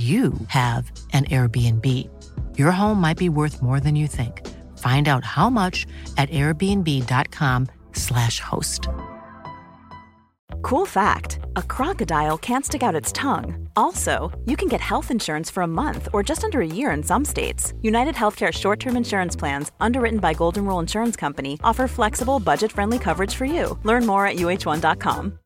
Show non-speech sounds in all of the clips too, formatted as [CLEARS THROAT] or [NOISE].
you have an Airbnb. Your home might be worth more than you think. Find out how much at airbnb.com/slash host. Cool fact a crocodile can't stick out its tongue. Also, you can get health insurance for a month or just under a year in some states. United Healthcare short term insurance plans, underwritten by Golden Rule Insurance Company, offer flexible, budget friendly coverage for you. Learn more at uh1.com.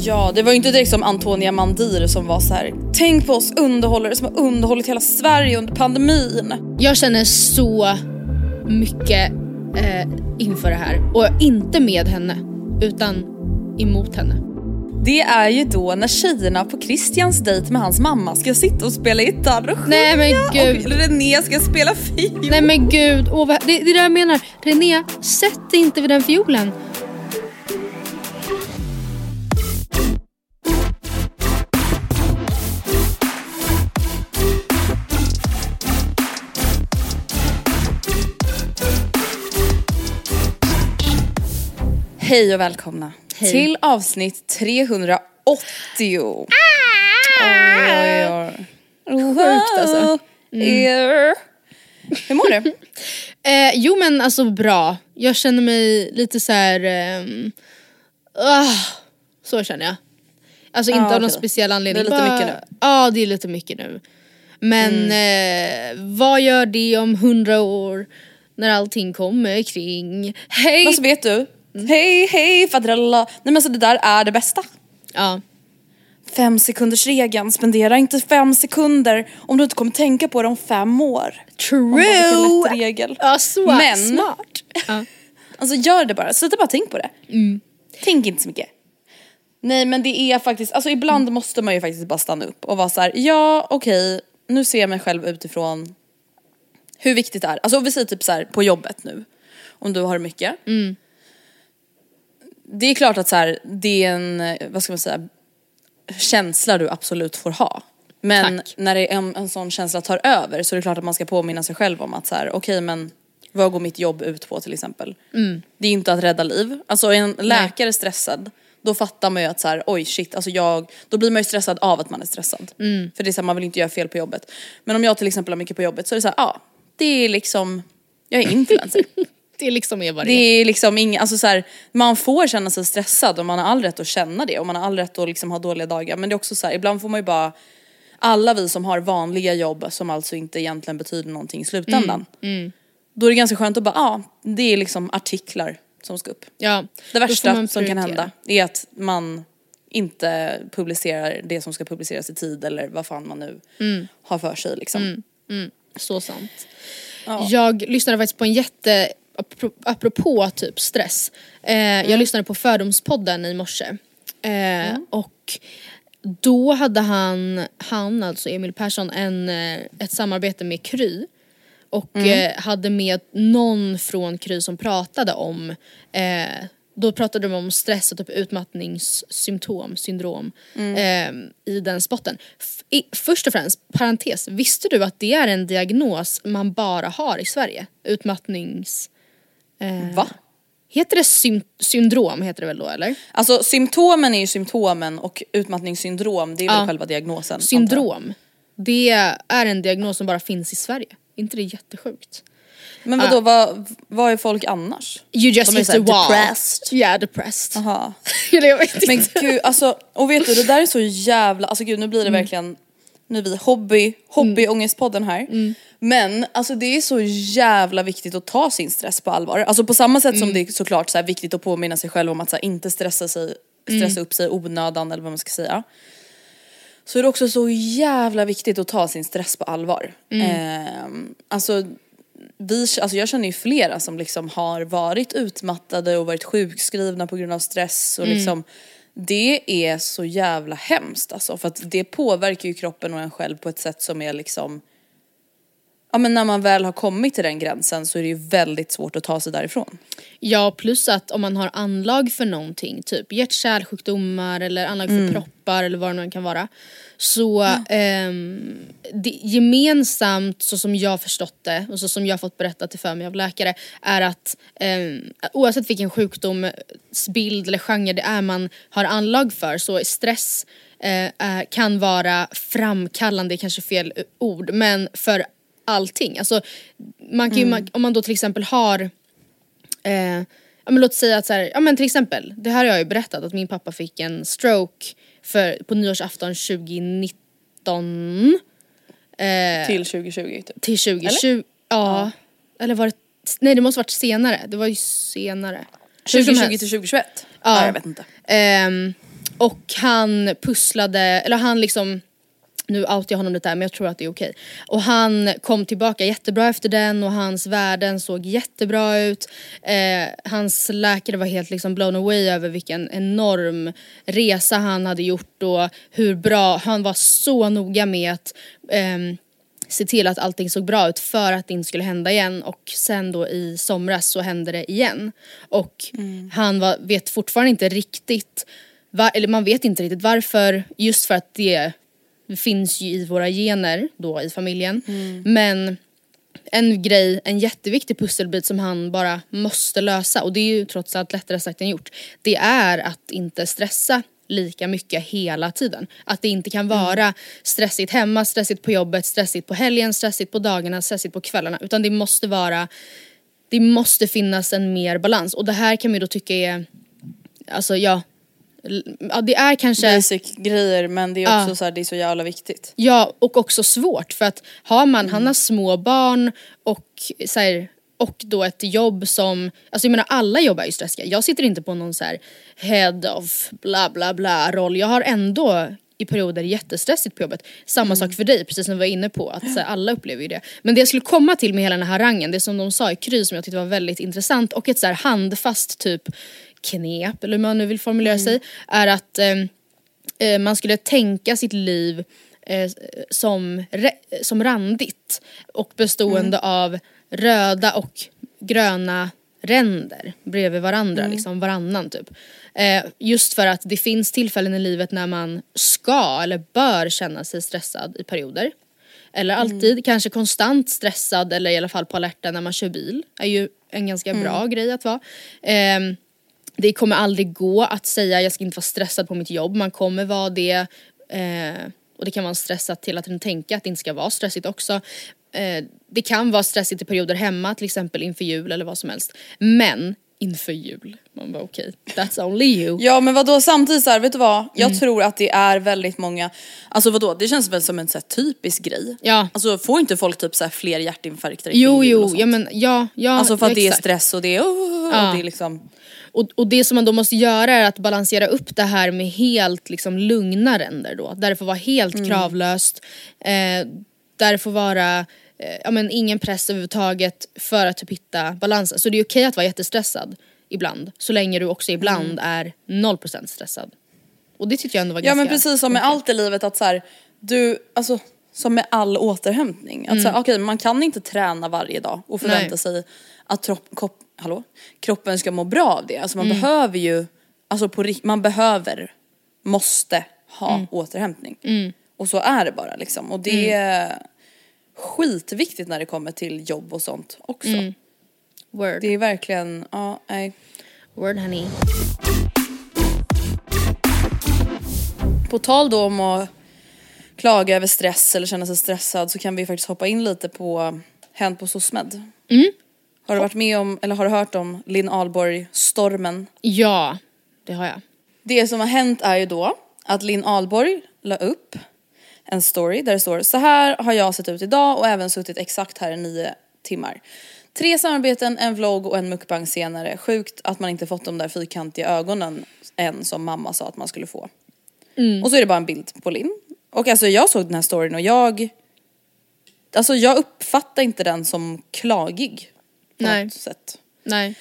Ja, det var ju inte direkt som Antonia Mandir som var så här. Tänk på oss underhållare som har underhållit hela Sverige under pandemin. Jag känner så mycket eh, inför det här. Och inte med henne, utan emot henne. Det är ju då när tjejerna på Christians dejt med hans mamma ska sitta och spela gitarr och sjunga Nej, men gud. och René ska spela fiol. Nej men gud, åh, det, det är det jag menar. René, sätt dig inte vid den fiolen. Hej och välkomna Hej. till avsnitt 380. Oj, oj, oj. Sjukt alltså. Mm. Hur mår du? [LAUGHS] Eh, jo men alltså bra. Jag känner mig lite så här. ehm, ah, så känner jag. Alltså inte Ja, av någon speciell anledning. Det är lite bara- mycket nu. Mm. Ja det är lite mycket nu. Men eh, vad gör det om hundra år när allting kommer kring? Hej! Alltså vet du? Hej hej fadralla. Nej men alltså det där är det bästa. ja. Fem sekunders regeln. Spendera inte fem sekunder om du inte kommer tänka på det om fem år. Vilken lätt True! regel. Ja, så Men- smart. Ja. [LAUGHS] Alltså gör det bara, sluta bara tänk på det. Tänk inte så mycket. Nej men det är faktiskt, alltså ibland måste man ju faktiskt bara stanna upp och vara så här: ja okej, nu ser jag mig själv utifrån hur viktigt det är. Alltså vi säger typ så här på jobbet nu, om du har mycket. Det är klart att så här, det är en, vad ska man säga, känsla du absolut får ha. Men Tack. när det är en, en sån känsla tar över så är det klart att man ska påminna sig själv om att så här, okej men vad går mitt jobb ut på till exempel? Det är inte att rädda liv. Alltså är en läkare stressad då fattar man ju att så här, oj shit, alltså jag, då blir man ju stressad av att man är stressad. För det är så här, man vill inte göra fel på jobbet. Men om jag till exempel har mycket på jobbet så är det så ja, det är liksom, jag är influencer. [LAUGHS] Det är liksom är vad Det det är. är liksom inga, alltså så här, man får känna sig stressad och man har all rätt att känna det och man har all rätt att liksom ha dåliga dagar. Men det är också så här, ibland får man ju bara, alla vi som har vanliga jobb som alltså inte egentligen betyder någonting i slutändan. Då är det ganska skönt att bara, ja, det är liksom artiklar som ska upp. Ja, Det värsta som kan hända är att man inte publicerar det som ska publiceras i tid eller vad fan man nu Mm. har för sig liksom. Så sant. Ja. Jag lyssnade faktiskt på en jätte, apropå typ stress. Eh, Mm. Jag lyssnade på Fördomspodden i morse. Eh, Och då hade han, han alltså Emil Persson, en, eh, ett samarbete med Kry. Och Mm. eh, hade med någon från Kry som pratade om eh, då pratade de om stress och typ utmattningssymptom, syndrom eh, i den spotten. F- i, först och främst, parentes, visste du att det är en diagnos man bara har i Sverige? Utmattnings... Va? Heter det sym- syndrom heter det väl då eller? Alltså symptomen är ju symptomen och utmattningssyndrom det är väl Ja. själva diagnosen. Syndrom. Det är en diagnos som bara finns i Sverige. inte det jättesjukt? Men vadå, vad, vad är folk annars? You just De är hit the wall. depressed. Yeah, depressed. [LAUGHS] Eller jag vet Men inte. gud, alltså, och vet du det där är så jävla, alltså gud nu blir det Mm. verkligen, nu är vi hobby, hobbyångestpodden här. Mm. Men alltså det är så jävla viktigt att ta sin stress på allvar. Alltså på samma sätt som Mm. det är såklart så viktigt att påminna sig själv om att här, inte stressa, sig, Mm. stressa upp sig onödan eller vad man ska säga. Så är det också så jävla viktigt att ta sin stress på allvar. Mm. Ehm, alltså vi, alltså jag känner ju flera som liksom har varit utmattade och varit sjukskrivna på grund av stress och liksom det är så jävla hemskt alltså. För att det påverkar ju kroppen och en själv på ett sätt som är liksom Ja men när man väl har kommit till den gränsen så är det ju väldigt svårt att ta sig därifrån. Ja, plus att om man har anlag för någonting, typ hjärt-kärlsjukdomar eller anlag för proppar eller vad det nu kan vara. Så ehm, det, gemensamt, så som jag förstått det och så som jag fått berättat till för mig av läkare, är att ehm, oavsett vilken sjukdomsbild eller genre det är man har anlag för så är stress eh, kan vara framkallande, kanske fel ord, men för allting. Alltså, man kan ju, man, om man då till exempel har eh, ja, men låt säga att så här, ja men till exempel, det här har jag ju berättat att min pappa fick en stroke för, på nyårsafton 2019 eh, Till 2020 typ. till 2020. Ja. Eller var det, nej det måste varit senare, det var ju senare. Hur som 2020 helst. till 2021? Ja. Ja. jag vet inte. Ehm, och han pusslade, eller han liksom nu outar jag honom lite här men jag tror att det är okej. Och han kom tillbaka jättebra efter den och hans värden såg jättebra ut. Eh, hans läkare var helt liksom blown away över vilken enorm resa han hade gjort och hur bra, han var så noga med att ehm, se till att allting såg bra ut för att det inte skulle hända igen och sen då i somras så hände det igen. Och han var, vet fortfarande inte riktigt, var, eller man vet inte riktigt varför, just för att det finns ju i våra gener då i familjen. Men en grej, en jätteviktig pusselbit som han bara måste lösa och det är ju trots allt lättare sagt än gjort. Det är att inte stressa lika mycket hela tiden. Att det inte kan vara stressigt hemma, stressigt på jobbet, stressigt på helgen, stressigt på dagarna, stressigt på kvällarna. Utan det måste vara, det måste finnas en mer balans. Och det här kan man ju då tycka är, alltså ja, ja det är kanske... Basic grejer men det är också Ja. så här, det är så jävla viktigt. Ja, och också svårt för att har man, han har små barn och så här, och då ett jobb som, alltså jag menar alla jobb är ju stressiga. Jag sitter inte på någon så här head of bla bla bla roll. Jag har ändå i perioder jättestressigt på jobbet. Samma sak för dig, precis som vi var inne på. Att så här, alla upplever ju det. Men det jag skulle komma till med hela den här harangen, det som de sa i Kry som jag tyckte var väldigt intressant och ett så här handfast typ knep, eller hur man nu vill formulera sig, är att ehm, eh, man skulle tänka sitt liv eh, som, som randigt och bestående av röda och gröna ränder bredvid varandra, liksom varannan typ. Eh, just för att det finns tillfällen i livet när man ska eller bör känna sig stressad i perioder. Eller alltid, kanske konstant stressad eller i alla fall på alerten när man kör bil. är ju en ganska bra grej att vara. Ehm, det kommer aldrig gå att säga jag ska inte vara stressad på mitt jobb. Man kommer vara det. Eh, och det kan vara stressat till att tänka att det inte ska vara stressigt också. Eh, det kan vara stressigt i perioder hemma, till exempel inför jul eller vad som helst. Men inför jul, man bara okej, that's only you. Ja men vadå samtidigt så här, vet du vad? Jag Mm. tror att det är väldigt många, alltså vadå det känns väl som en så typisk grej. Ja. Alltså får inte folk typ så här fler hjärtinfarkter Jo, jo, ja men ja, ja. Alltså för att ja, det är exakt. stress och det är, oh, Ja. och det är liksom Och, och det som man då måste göra är att balansera upp det här med helt liksom lugna ränder då. Där det får vara helt Mm. kravlöst. Eh, där det får vara eh, ja, men ingen press överhuvudtaget för att typ hitta balansen. Så det är okej att vara jättestressad ibland. Så länge du också ibland Mm. är 0% stressad. Och det tyckte jag ändå var Ja ganska... men precis som med allt i livet att så här, du, alltså som med all återhämtning. Att här, okej man kan inte träna varje dag och förvänta Mm. Nej. sig att tropp, kop, hallå? kroppen ska må bra av det. Alltså Mm. man behöver ju, alltså på, man behöver, måste ha Mm. återhämtning. Och så är det bara liksom. Och det är skitviktigt när det kommer till jobb och sånt också. Word. Det är verkligen, ja nej. Word honey. På tal då om att klaga över stress eller känna sig stressad så kan vi faktiskt hoppa in lite på hänt på SOSMED. Mm. Har du varit med om, eller har du hört om Linn Ahlborg-stormen? Ja, det har jag. Det som har hänt är ju då att Linn Ahlborg la upp en story där det står så här har jag sett ut idag och även suttit exakt här i nio timmar. Tre samarbeten, en vlogg och en mukbang senare. Sjukt att man inte fått de där fyrkantiga ögonen än som mamma sa att man skulle få. Och så är det bara en bild på Linn. Och alltså jag såg den här storyn och jag Alltså jag uppfattar inte den som klagig. På Nej. något sätt. Nej.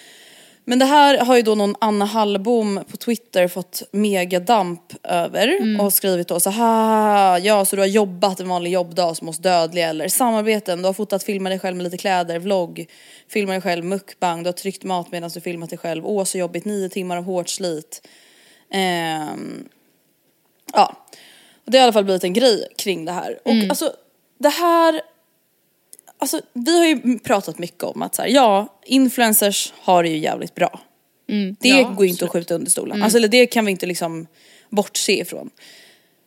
Men det här har ju då någon Anna Hallbom på Twitter fått megadamp över och skrivit då så här, ja så du har jobbat en vanlig jobbdag som hos dödliga eller samarbeten, du har fotat, filmat dig själv med lite kläder, vlogg, filmat dig själv, mukbang, du har tryckt mat medan du filmat dig själv, åh så jobbigt, nio timmar av hårt slit. Ehm, ja, och det har i alla fall blivit en grej kring det här. Och alltså det här Alltså vi har ju pratat mycket om att så här, ja, influencers har det ju jävligt bra. Det Ja, går ju inte att skjuta under stolen. Alltså eller det kan vi inte liksom bortse ifrån.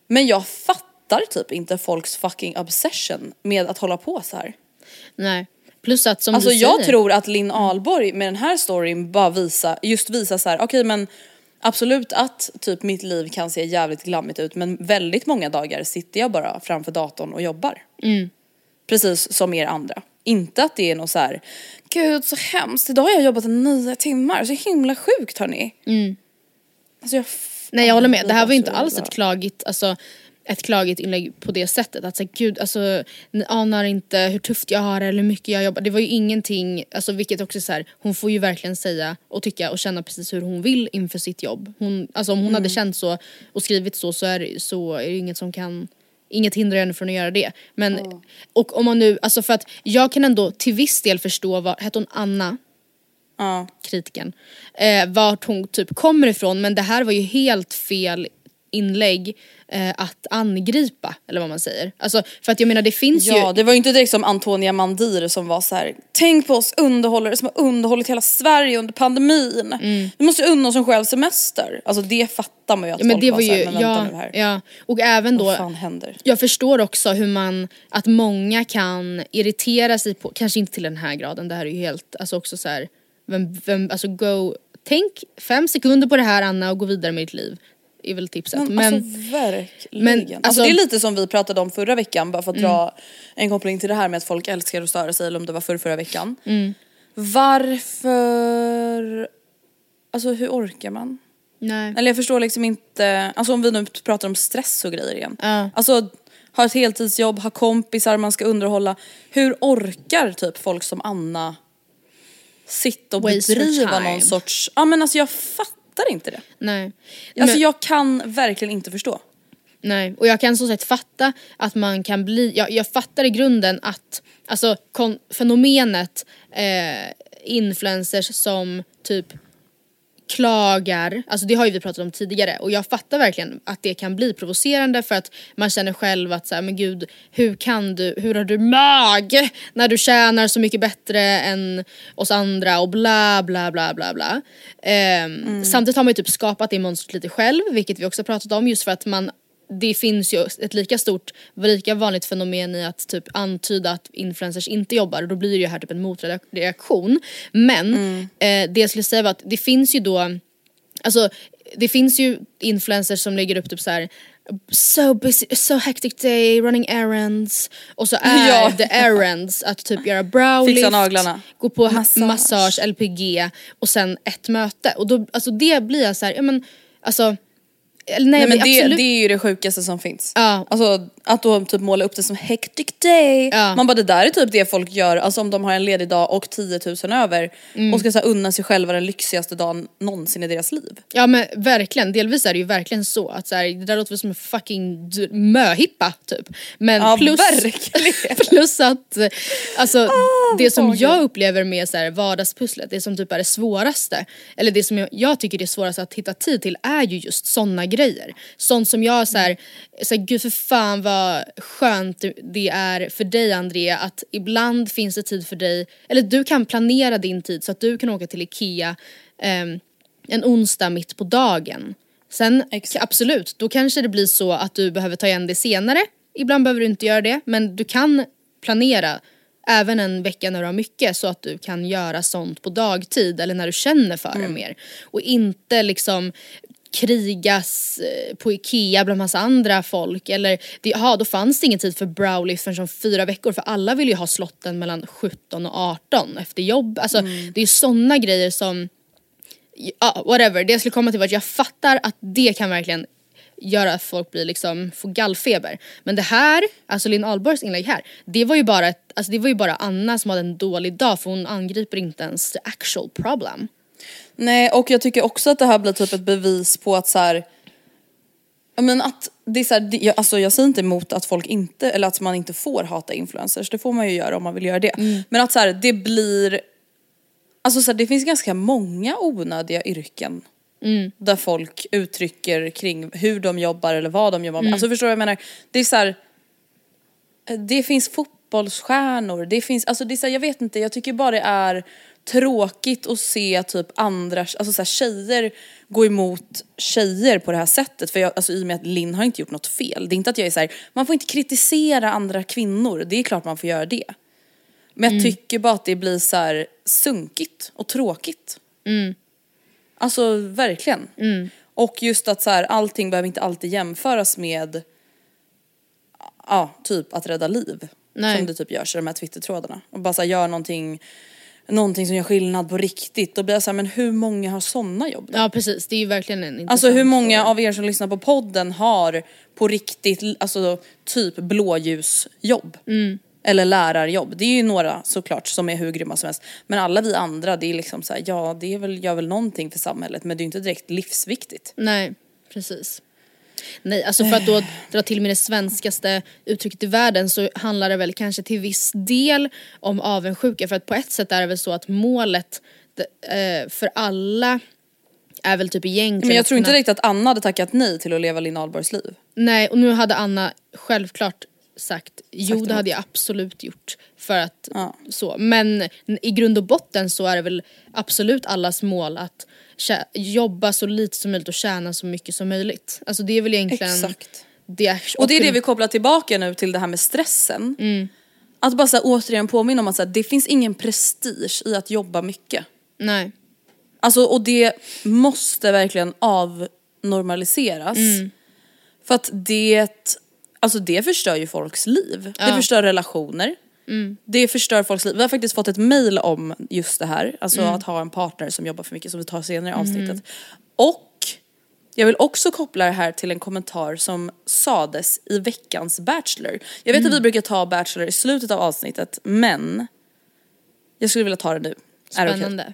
Men jag fattar typ inte folks fucking obsession med att hålla på så här. Nej. Plus att som Alltså du jag säger. tror att Linn Ahlborg med den här storyn bara visa, just visa så här, okej men absolut att typ mitt liv kan se jävligt glammigt ut men väldigt många dagar sitter jag bara framför datorn och jobbar. Precis som er andra. Inte att det är något så här, gud så hemskt, idag har jag jobbat i nio timmar, så himla sjukt hörni. Alltså jag Nej jag håller med, det här var ju inte så alls ett klagigt, alltså ett klagigt inlägg på det sättet. Att säga gud alltså ni anar inte hur tufft jag har eller hur mycket jag jobbar. Det var ju ingenting, alltså vilket också är så här, hon får ju verkligen säga och tycka och känna precis hur hon vill inför sitt jobb. Hon, alltså om hon hade känt så och skrivit så så är, så är det inget som kan Inget hindrar henne från att göra det. Men, och om man nu, alltså för att jag kan ändå till viss del förstå vad, hette hon Anna? Ja. kritiken. Eh, vart hon typ kommer ifrån men det här var ju helt fel inlägg eh, att angripa eller vad man säger. Alltså för att jag menar det finns Ja, ju det var ju inte direkt som Antonia Mandir som var så här: tänk på oss underhållare som har underhållit hela Sverige under pandemin. Vi måste unna oss en själv semester. Alltså det fattar man ju att Ja, men folk det var var så här, ju, men vänta ja, nu här. ja. Och även då, Vad fan händer? jag förstår också hur man, att många kan irritera sig på, kanske inte till den här graden, det här är ju helt, alltså också så här, vem, vem, alltså go, tänk fem sekunder på det här Anna och gå vidare med ditt liv. Är väl tipset. Men, Men, alltså verkligen. men, alltså, alltså- det är lite som vi pratade om förra veckan bara för att dra en koppling till det här med att folk älskar att störa sig eller om det var förra, förra veckan. Varför, alltså hur orkar man? nej. Eller jag förstår liksom inte, alltså om vi nu pratar om stress och grejer igen. Ja. Alltså ha ett heltidsjobb, ha kompisar man ska underhålla. Hur orkar typ folk som Anna sitta och Waste bedriva någon sorts, ja men alltså jag fattar inte det. nej. Alltså Men- jag kan verkligen inte förstå. Nej, och jag kan som sagt fatta att man kan bli, jag, jag fattar i grunden att alltså kon, fenomenet eh, influencers som typ klagar, alltså det har ju vi pratat om tidigare. Och jag fattar verkligen att det kan bli provocerande för att man känner själv att så här, men gud hur kan du, hur har du mag när du tjänar så mycket bättre än oss andra? Och bla bla bla bla bla. Ehm, Samtidigt har man ju typ skapat det monstret lite själv vilket vi också pratat om just för att man det finns ju ett lika stort, lika vanligt fenomen i att typ antyda att influencers inte jobbar och då blir det ju här typ en motreaktion. Men eh, det jag skulle säga var att det finns ju då, alltså det finns ju influencers som lägger upp typ så här. So busy, so hectic day, running errands. Och så [LAUGHS] är Ja. the errands att typ göra browlift, Fixa naglarna. gå på Massage. massage. LPG och sen ett möte. Och då, alltså det blir jag så här, ja men alltså nej, Nej men det, det är ju det sjukaste som finns. Ja. Alltså att då typ måla upp det som hectic day. Ja. Man bara det där är typ det folk gör, alltså om de har en ledig dag och 10 000 över Mm. och ska så här, unna sig själva den lyxigaste dagen någonsin i deras liv. Ja men verkligen, delvis är det ju verkligen så att så här, det där låter väl som en fucking möhippa typ. Men Ja, plus, [LAUGHS] plus att eh, alltså, det som vad jag upplever med så här, vardagspusslet, det som typ är det svåraste, eller det som jag, jag tycker det är svårast att hitta tid till är ju just såna grejer. Sånt som jag så här, så här, gud för fan vad skönt det är för dig Andrea att ibland finns det tid för dig, eller du kan planera din tid så att du kan åka till Ikea ehm, en onsdag mitt på dagen. Sen Exakt. absolut, då kanske det blir så att du behöver ta igen det senare. Ibland behöver du inte göra det, men du kan planera Även en vecka när du har mycket så att du kan göra sånt på dagtid eller när du känner för det mer. Och inte liksom krigas eh, på Ikea bland massa andra folk eller aha, då fanns det ingen tid för browlies förrän om fyra veckor för alla vill ju ha slotten mellan 17 och 18 efter jobb. Alltså det är ju sådana grejer som ja, whatever. Det jag skulle komma till var att jag fattar att det kan verkligen göra att folk blir liksom, får gallfeber. Men det här, alltså Linn Ahlborgs inlägg här, det var ju bara, ett, alltså det var ju bara Anna som hade en dålig dag för hon angriper inte ens the actual problem. Nej och jag tycker också att det här blir typ ett bevis på att så här. Ja men att det är så här, det, jag, alltså jag säger inte emot att folk inte, eller att man inte får hata influencers, det får man ju göra om man vill göra det. Men att så här, det blir, alltså så här, det finns ganska många onödiga yrken. Där folk uttrycker kring hur de jobbar eller vad de jobbar med. Alltså förstår du vad jag menar? Det är så här, det finns fotbollsstjärnor, det finns, alltså det är så jag vet inte, jag tycker bara det är tråkigt att se typ andra, alltså så här, tjejer gå emot tjejer på det här sättet. För jag, alltså i och med att Linn har inte gjort något fel. Det är inte att jag är så här, man får inte kritisera andra kvinnor, det är klart man får göra det. Men jag tycker bara att det blir så här sunkigt och tråkigt. Alltså verkligen. Och just att så här, allting behöver inte alltid jämföras med ja, typ att rädda liv. Nej. Som det typ görs i de här twittertrådarna. Och bara så här, gör någonting, någonting som gör skillnad på riktigt. Då blir jag så här, men hur många har sådana jobb? då? Ja precis, det är ju verkligen en intressant Alltså hur många av er som lyssnar på podden har på riktigt, alltså typ blåljusjobb? Eller lärarjobb. Det är ju några såklart som är hur grymma som helst. Men alla vi andra, det är liksom så här, ja det är väl, gör väl någonting för samhället men det är inte direkt livsviktigt. Nej, precis. Nej, alltså för att då dra till med det svenskaste uttrycket i världen så handlar det väl kanske till viss del om avundsjuka för att på ett sätt är det väl så att målet eh, för alla är väl typ egentligen Men jag tror inte kunna- direkt att Anna hade tackat nej till att leva Linn Ahlborgs liv. Nej, och nu hade Anna självklart sagt jo det hade jag absolut gjort. För att Ja. så. Men i grund och botten så är det väl absolut allas mål att jobba så lite som möjligt och tjäna så mycket som möjligt. Alltså det är väl egentligen Exakt. det. Och det är det vi kopplar tillbaka nu till det här med stressen. Att bara så här, återigen påminna om att så här, det finns ingen prestige i att jobba mycket. Nej. Alltså och det måste verkligen avnormaliseras. För att det, alltså det förstör ju folks liv. Det förstör relationer. Det förstör folks liv. Vi har faktiskt fått ett mail om just det här. Alltså att ha en partner som jobbar för mycket som vi tar senare i avsnittet. Och jag vill också koppla det här till en kommentar som sades i veckans Bachelor. Jag vet att vi brukar ta Bachelor i slutet av avsnittet men jag skulle vilja ta det nu. Spännande.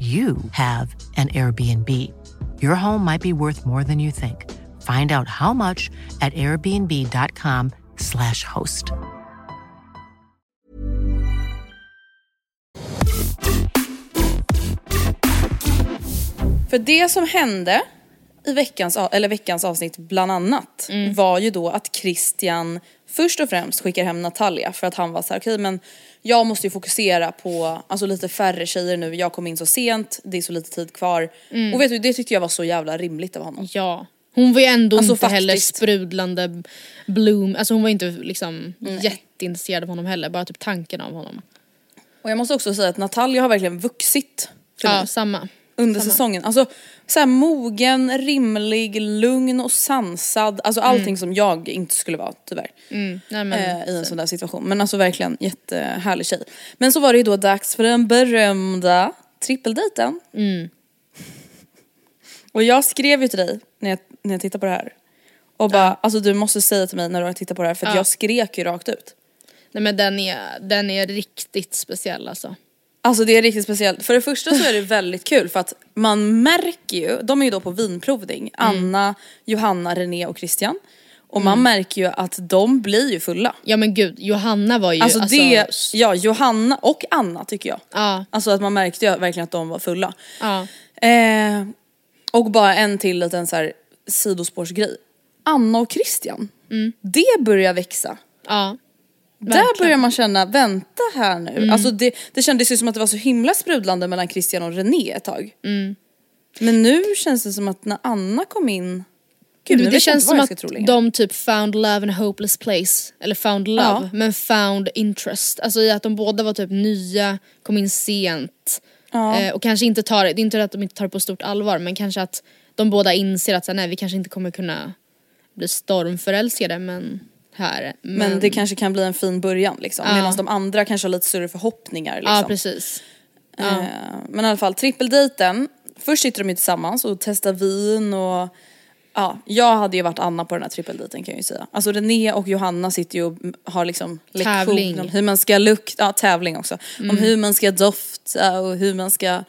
you have an Airbnb. Your home might be worth more than you think. Find out how much at airbnb.com/slash host. För det som hände i veckans, eller veckans avsnitt bland annat var ju då att Christian först och främst skickar hem Natalia för att han var så här: okej men jag måste ju fokusera på alltså lite färre tjejer nu, jag kom in så sent, det är så lite tid kvar. Mm. Och vet du det tyckte jag var så jävla rimligt av honom. Ja. Hon var ju ändå Alltså, inte heller faktiskt. sprudlande bloom, alltså hon var inte liksom jätteintresserad av honom heller, bara typ tanken av honom. Och jag måste också säga att Natalia har verkligen vuxit för Ja, mig samma. under samma. säsongen. Alltså så här mogen, rimlig, lugn och sansad. Alltså allting som jag inte skulle vara tyvärr. Mm. Nej, men, eh, I en sån där situation. Men alltså verkligen jättehärlig tjej. Men så var det ju då dags för den berömda trippeldejten. Mm. [LAUGHS] Och jag skrev ju till dig när jag, när jag tittade på det här. Och bara, alltså du måste säga till mig när du har tittat på det här för Ja. jag skrek ju rakt ut. Nej men den är, den är riktigt speciell alltså. Alltså det är riktigt speciellt. För det första så är det väldigt kul för att man märker ju, de är ju då på vinprovning, Anna, Johanna, René och Christian. Och man märker ju att de blir ju fulla. Ja men gud, Johanna var ju Alltså, alltså, det, ja Johanna och Anna tycker jag. Ja. Alltså att man märkte ju verkligen att de var fulla. Ja. Eh, och bara en till liten så här sidospårsgrej. Anna och Christian, det börjar växa. Ja. Där börjar man känna, vänta här nu. Alltså det, det kändes ju som att det var så himla sprudlande mellan Christian och René ett tag. Men nu känns det som att när Anna kom in, gud nu det känns som att de typ found love in a hopeless place. Eller found love, Ja. men found interest. Alltså i att de båda var typ nya, kom in sent. Ja. Eh, och kanske inte tar det, det är inte att de inte tar det på stort allvar men kanske att de båda inser att så, nej vi kanske inte kommer kunna bli stormförälskade men här. Men det kanske kan bli en fin början liksom. Ja. Medan de andra kanske har lite större förhoppningar liksom. Ja precis. Eh, Men i alla fall trippeldejten, först sitter de ju tillsammans och testar vin och Ja, jag hade ju varit Anna på den här trippeldejten kan jag ju säga. Alltså René och Johanna sitter ju och har liksom lektion om hur man ska lukta, ja tävling också. Om hur man ska dofta och hur man ska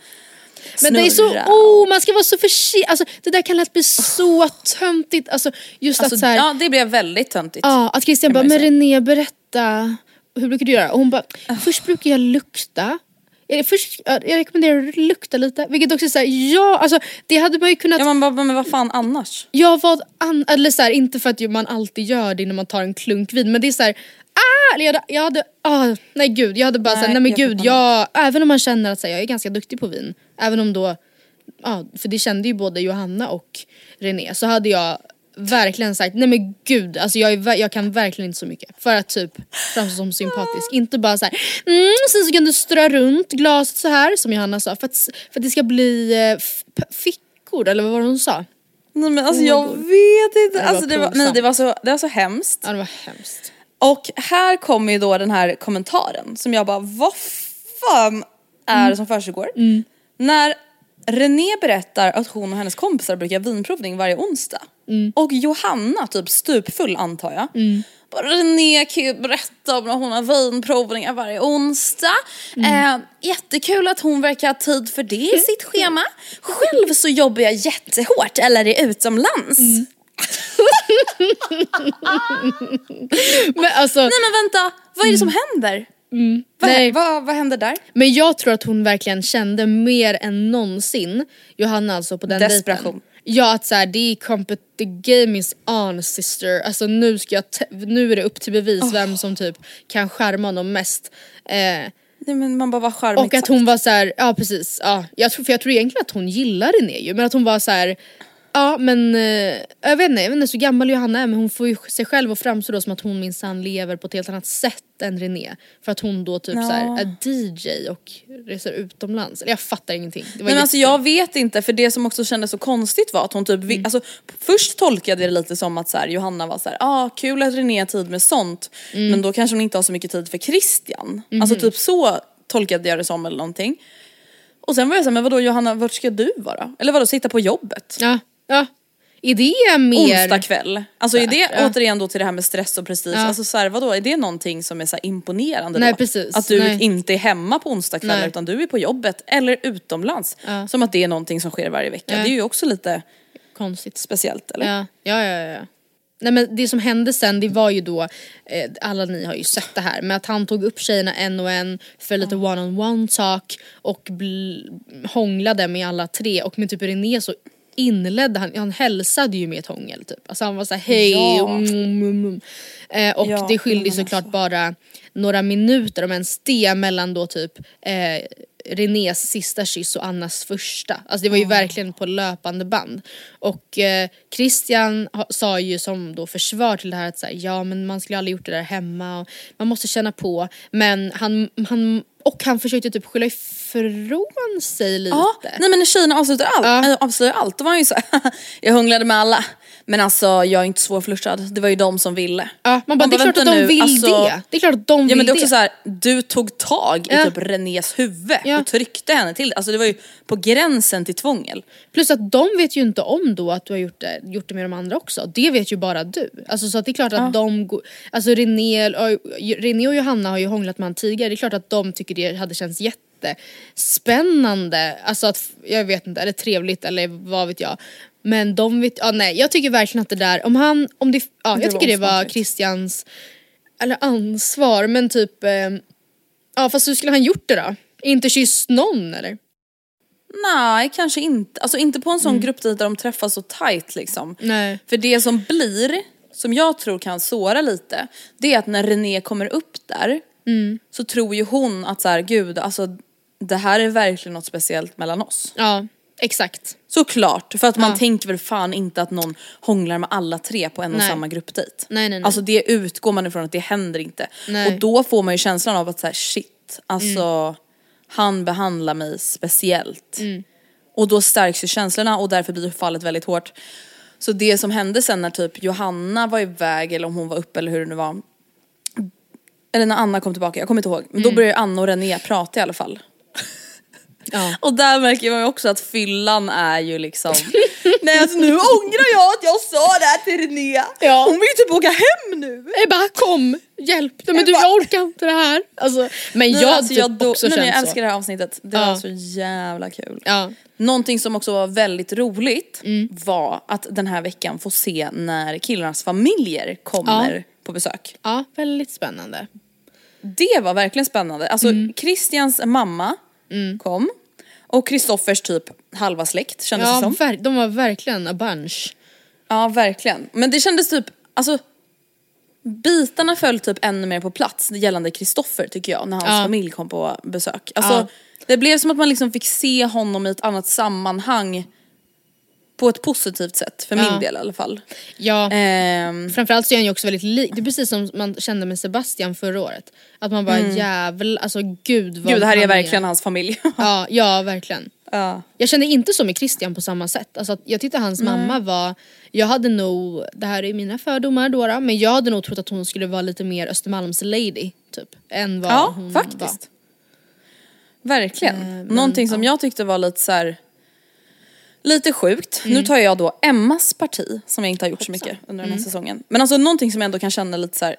Men det är så, oh man ska vara så försiktig, alltså det där kan lätt bli så töntigt. Alltså just Alltså, att så här, ja det blev väldigt töntigt. Ja, att Christian bara, men. René berätta, hur brukar du göra? Och hon bara, Ah. först brukar jag lukta. Först, ja, jag rekommenderar att lukta lite, vilket också är såhär, ja alltså det hade man ju kunnat Ja man bara, men vad fan annars? Jag vad an- eller så här, inte för att man alltid gör det när man tar en klunk vin men det är så här. Ah, eller jag hade, jag hade ah, nej gud jag hade bara Nej, såhär, nej men jag gud jag, även om man känner att så här, jag är ganska duktig på vin, även om då, ja för det kände ju både Johanna och René så hade jag verkligen sagt nej men gud alltså jag, är, jag kan verkligen inte så mycket för att typ framstå som sympatisk. Inte bara såhär mm, sen så kan du strö runt glaset så här som Johanna sa för att, för att det ska bli eh, fickor eller vad var det hon sa? Nej men alltså Oh jag vet inte. Det var alltså, det var, nej, det, var så, det var så hemskt. Ja det var hemskt. Och här kommer ju då den här kommentaren som jag bara, vad fan är det som försiggår? När René berättar att hon och hennes kompisar brukar vinprovning varje onsdag. Och Johanna, typ stupfull antar jag. Bara, René kan ju berätta om när hon har vinprovningar varje onsdag. Eh, jättekul att hon verkar ha tid för det i sitt schema. Själv så jobbar jag jättehårt eller är utomlands. [LAUGHS] Men alltså, Nej men vänta, vad är det som händer? Vad, Nej. vad, vad händer där? Men jag tror att hon verkligen kände mer än någonsin, Johanna alltså på den Desperation. dejten. Ja att såhär, det är compet- the game is on sister. Alltså nu ska jag, nu är det upp till bevis vem som typ kan skärma honom mest. Eh, Nej men man bara var charmigt och att hon var så här, ja precis, ja. Jag tror, för jag tror egentligen att hon gillar René ju men att hon var så här. Ja men eh, jag vet inte, jag vet inte så gammal Johanna är men hon får ju sig själv att framstå då som att hon minsann lever på ett helt annat sätt än René. För att hon då typ Ja. så här, är DJ och reser utomlands. Eller jag fattar ingenting. Det men alltså jag vet inte för det som också kändes så konstigt var att hon typ, vi, alltså, först tolkade jag det lite som att så här, Johanna var så här, ah kul att René har tid med sånt men då kanske hon inte har så mycket tid för Christian. Alltså typ så tolkade jag det som eller någonting. Och sen var jag såhär, men vadå Johanna vart ska du vara? Eller vadå sitta på jobbet? Ja, ja. Är det mer... Onsdag kväll. Alltså är det Ja. återigen då till det här med stress och prestige, Ja. alltså så här, vadå är det någonting som är så imponerande Nej, då? precis. Att du Nej. inte är hemma på onsdagskvällar Nej. utan du är på jobbet eller utomlands. Ja. Som att det är någonting som sker varje vecka. Det är ju också lite Konstigt. speciellt eller? Ja, ja, ja, ja. Nej men det som hände sen det var ju då, eh, alla ni har ju sett det här, med att han tog upp tjejerna en och en för lite one-on-one talk och hånglade med alla tre och med typ René så inledde, han, han hälsade ju med ett hångel typ. Alltså han var såhär hej, Ja. mm, mm, mm. Eh, och Ja, det skilde såklart alltså. bara några minuter om ens det mellan då typ eh, Renés sista kyss och Annas första. Alltså det var ju verkligen på löpande band. Och eh, Christian ha, sa ju som då försvar till det här att så här, ja men man skulle aldrig gjort det där hemma och man måste känna på. Men han, han och han försökte typ skylla ifrån sig lite. Ja, nej men när tjejerna avslutar allt, Ja. äh, avslöjar allt, då var han ju så här, [LAUGHS] jag hunglade med alla. Men alltså jag är inte svårflörtad, det var ju de som ville. Ja, man bara, det är klart att de nu, vill alltså- det. Det är klart att de vill Ja men det är det. också så här, du tog tag i Ja. typ Renés huvud Ja. och tryckte henne till det. Alltså det var ju på gränsen till tvångel. Plus att de vet ju inte om då att du har gjort det, gjort det med de andra också. Det vet ju bara du. Alltså så att det är klart att de, går- alltså René, René och Johanna har ju hånglat med honom tidigare. Det är klart att de tycker det hade känts jättespännande. Alltså att, jag vet inte, eller trevligt eller vad vet jag. Men de vet, ja nej jag tycker verkligen att det där, om han, om det, ja Det jag var tycker det var. Christians, eller ansvar men typ, eh, ja fast hur skulle han gjort det då? Inte kysst någon eller? Nej kanske inte, alltså inte på en Mm. sån gruppdejt där de träffas så tight liksom. Nej. För det som blir, som jag tror kan såra lite, det är att när René kommer upp där Mm. så tror ju hon att så här, gud alltså det här är verkligen något speciellt mellan oss. Ja, exakt. Såklart, för att man Ja. tänker väl fan inte att någon hånglar med alla tre på en och Nej. samma gruppdejt. Nej, nej, nej. Alltså det utgår man ifrån att det händer inte. Nej. Och då får man ju känslan av att så här, shit, alltså Mm. han behandlar mig speciellt. Och då stärks ju känslorna och därför blir fallet väldigt hårt. Så det som hände sen när typ Johanna var iväg eller om hon var uppe eller hur det nu var. Eller när Anna kom tillbaka, jag kommer inte ihåg. Men då började Anna och René prata i alla fall. Ja. Och där märker man ju också att fyllan är ju liksom [LAUGHS] Nej alltså nu ångrar jag att jag sa det här till René. Ja. Hon vill ju typ åka hem nu. Ebba kom, hjälp! Nej, men du jag orkar inte det här. Alltså, men jag alltså, typ jag do- också nej, men känt jag älskar så. det här avsnittet, det Ja. var så jävla kul. Ja. Någonting som också var väldigt roligt Mm. var att den här veckan få se när killarnas familjer kommer Ja. på besök. ja, väldigt spännande. Det var verkligen spännande. Alltså Mm. Christians mamma kom och Kristoffers typ halva släkt kändes det Ja, som. ver- de var verkligen a bunch. Ja verkligen. Men det kändes typ, alltså bitarna föll typ ännu mer på plats gällande Kristoffer tycker jag när hans Ja. familj kom på besök. Alltså Ja. det blev som att man liksom fick se honom i ett annat sammanhang på ett positivt sätt, för Ja. min del i alla fall. Ja. Ehm, Framförallt så är han ju också väldigt lik, det är precis som man kände med Sebastian förra året. Att man bara jävla, alltså gud vad gud det här är verkligen hans familj. [LAUGHS] Ja, ja verkligen. ja. Jag kände inte så med Christian på samma sätt. Alltså, att jag tyckte hans mamma var, jag hade nog, det här är mina fördomar då, men jag hade nog trott att hon skulle vara lite mer Östermalms lady typ. Än vad Ja, hon faktiskt. Verkligen. Eh, men, Någonting som jag tyckte var lite så här. Lite sjukt. Nu tar jag då Emmas parti som jag inte har gjort så mycket under den här säsongen. Men alltså någonting som jag ändå kan känna lite så här.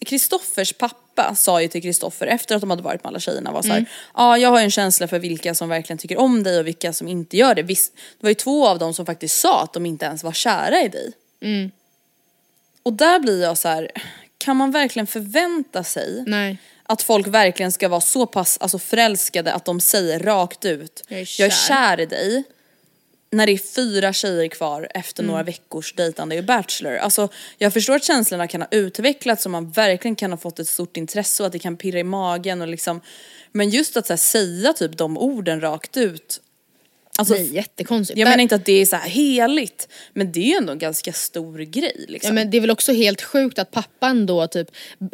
Kristoffers pappa sa ju till Kristoffer efter att de hade varit med alla tjejerna var så här, ja jag har en känsla för vilka som verkligen tycker om dig och vilka som inte gör det. Visst, det var ju två av dem som faktiskt sa att de inte ens var kära i dig. Och där blir jag så här, kan man verkligen förvänta sig Nej. Att folk verkligen ska vara så pass alltså, förälskade att de säger rakt ut Jag är jag är kär." kär i dig. När det är fyra tjejer kvar efter Mm. några veckors dejtande i Bachelor. Alltså, jag förstår att känslorna kan ha utvecklats och man verkligen kan ha fått ett stort intresse och att det kan pirra i magen och liksom Men just att här, säga typ de orden rakt ut. Alltså, Nej, jättekonstigt. jag menar inte att det är så här heligt men det är ju ändå en ganska stor grej liksom. Ja, men det är väl också helt sjukt att pappan då typ,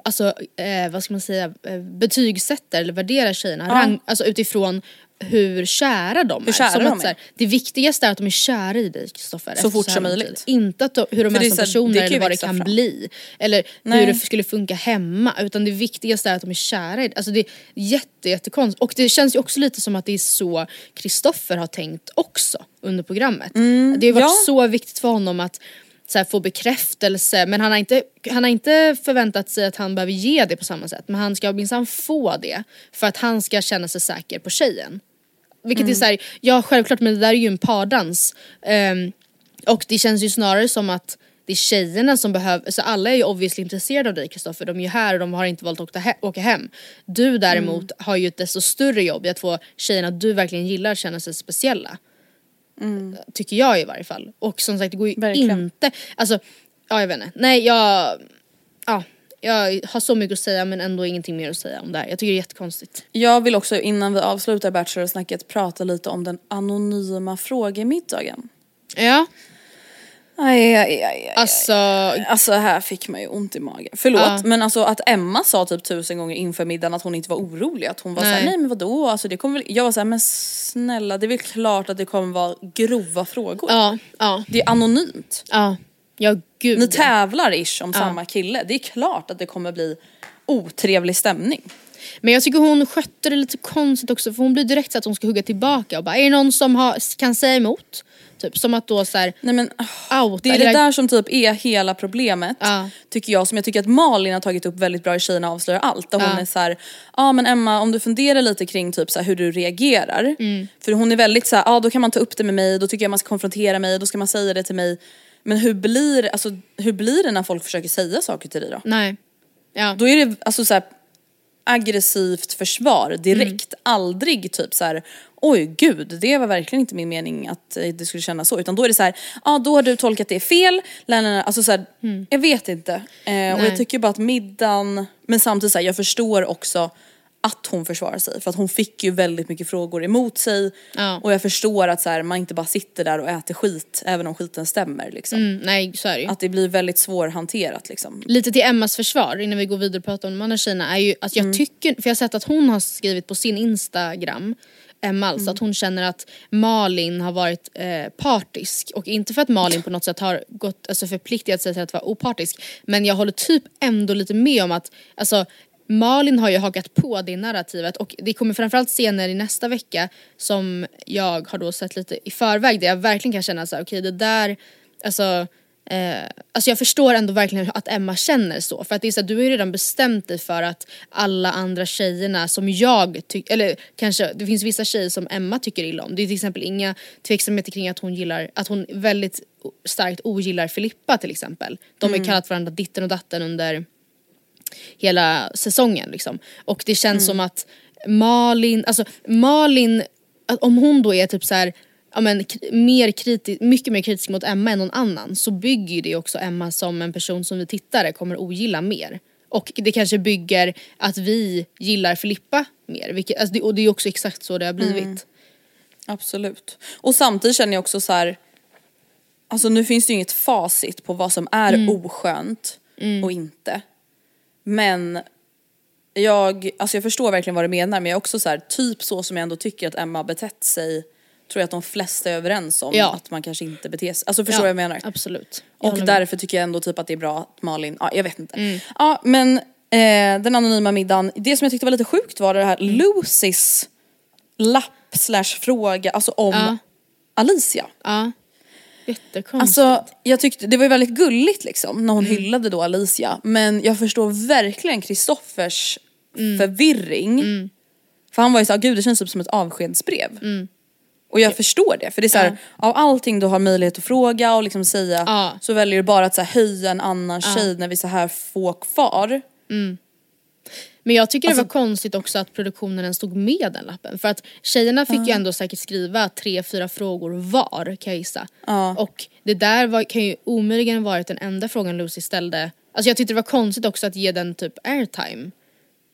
alltså eh, vad ska man säga, eh, betygsätter eller värderar tjejerna rang, alltså utifrån hur kära de är. kära som de att, så här, är. det viktigaste är att de är kära i dig Kristoffer. efter fort här som möjligt. tid. Inte att hur de För är är som så personer eller vad det kan fram. bli. Eller Nej. hur det skulle funka hemma. Utan det viktigaste är att de är kära i dig. Alltså det är jätte, jättekonstigt. Och det känns ju också lite som att det är så Kristoffer har tänkt också under programmet. det har varit Mm, ja. så viktigt för honom att så här, få bekräftelse men han har, inte, han har inte förväntat sig att han behöver ge det på samma sätt men han ska minsann få det för att han ska känna sig säker på tjejen. Vilket är såhär, ja självklart men det där är ju en pardans. Ehm, och det känns ju snarare som att det är tjejerna som behöver, så alla är ju obviously intresserade av dig Kristoffer, de är ju här och de har inte valt att åka, he- åka hem. Du däremot har ju ett desto större jobb i att få tjejerna du verkligen gillar känna sig speciella. Tycker jag i varje fall. Och som sagt det går ju Verkligen. inte, alltså ja jag vet inte. Nej jag, ja. Jag har så mycket att säga men ändå ingenting mer att säga om det här. Jag tycker det är jättekonstigt. Jag vill också innan vi avslutar Bachelor-snacket prata lite om den anonyma frågemiddagen. Ja. Aj, aj, aj. Alltså, Alltså här fick man ju ont i magen. Förlåt Ja. men alltså att Emma sa typ tusen gånger inför middagen att hon inte var orolig. Att hon var Nej. såhär, nej men vadå? Alltså, det kommer väl... Jag var såhär, men snälla det är väl klart att det kommer vara grova frågor. ja, ja, Det är anonymt. ja. Ja gud. Ni tävlar ish om samma kille. Det är klart att det kommer bli otrevlig stämning. Men jag tycker hon skötte det lite konstigt också för hon blir direkt så att hon ska hugga tillbaka och bara är det någon som har, kan säga emot? Typ som att då såhär Nej men outa. det är det där som typ är hela problemet. Ja. Tycker jag som jag tycker att Malin har tagit upp väldigt bra i Tjejerna avslöjar allt. Där hon Ja. är så här, ja men Emma om du funderar lite kring typ så hur du reagerar. Mm. För hon är väldigt så här, ja då kan man ta upp det med mig, då tycker jag man ska konfrontera mig, då ska man säga det till mig. Men hur blir, alltså, hur blir det när folk försöker säga saker till dig då? Nej. Ja. Då är det alltså så här, aggressivt försvar direkt. Mm. Aldrig typ så här. oj gud det var verkligen inte min mening att eh, det skulle kännas så. Utan då är det så här, ja då har du tolkat det fel. Alltså så här, jag vet inte. Eh, och Mm. Jag tycker bara att middagen, men samtidigt så här, jag förstår också att hon försvarar sig. För att hon fick ju väldigt mycket frågor emot sig. Ja. Och jag förstår att så här, man inte bara sitter där och äter skit även om skiten stämmer. Liksom. Mm, nej så är det ju. Att det blir väldigt svårhanterat liksom. Lite till Emmas försvar innan vi går vidare och pratar om de andra tjejerna är ju att Mm. jag tycker, för jag har sett att hon har skrivit på sin instagram Emma alltså, Mm. att hon känner att Malin har varit eh, partisk och inte för att Malin på något sätt har gått, alltså förpliktigat sig till att vara opartisk men jag håller typ ändå lite med om att alltså Malin har ju hakat på det narrativet och det kommer framförallt scener i nästa vecka som jag har då sett lite i förväg där jag verkligen kan känna så här, okej det där, alltså Eh, alltså jag förstår ändå verkligen att Emma känner så. För att det är så att du har ju redan bestämt dig för att alla andra tjejerna som jag tycker, eller kanske det finns vissa tjejer som Emma tycker illa om. Det är till exempel inga tveksamheter kring att hon gillar, att hon väldigt starkt ogillar Filippa till exempel. De har ju kallat varandra ditten och datten under hela säsongen liksom. Och det känns som att Malin, alltså Malin, om hon då är typ så här, ja men mer kritisk, mycket mer kritisk mot Emma än någon annan så bygger ju det också Emma som en person som vi tittare kommer ogilla mer. Och det kanske bygger att vi gillar Filippa mer, vilket, alltså det, och det är också exakt så det har blivit. Absolut. Och samtidigt känner jag också så här. Alltså nu finns det ju inget facit på vad som är oskönt och inte. Men jag, alltså jag förstår verkligen vad du menar men jag är också så här, typ så som jag ändå tycker att Emma betett sig tror jag att de flesta är överens om Ja. att man kanske inte beter sig, alltså förstår vad jag menar? Absolut. Jag Och håller med. därför tycker jag ändå typ att det är bra att Malin, ja jag vet inte. Ja men eh, den anonyma middagen, det som jag tyckte var lite sjukt var det här Lucys lapp slash fråga, alltså om Ja. Alicia. Ja. Jättekonstigt. Alltså jag tyckte det var ju väldigt gulligt liksom när hon hyllade då Alicia men jag förstår verkligen Kristoffers förvirring. För han var ju såhär, gud det känns typ som ett avskedsbrev. Och jag förstår det för det är såhär, av allting du har möjlighet att fråga och liksom säga Ja. så väljer du bara att så här, höja en annan tjej när vi är så här få kvar. Men jag tycker Alltså- det var konstigt också att produktionen ens stod med den lappen. För att tjejerna fick ju ändå säkert skriva tre, fyra frågor var kan jag gissa. Och det där var, kan ju omöjligen varit den enda frågan Lucy ställde. Alltså jag tyckte det var konstigt också att ge den typ airtime.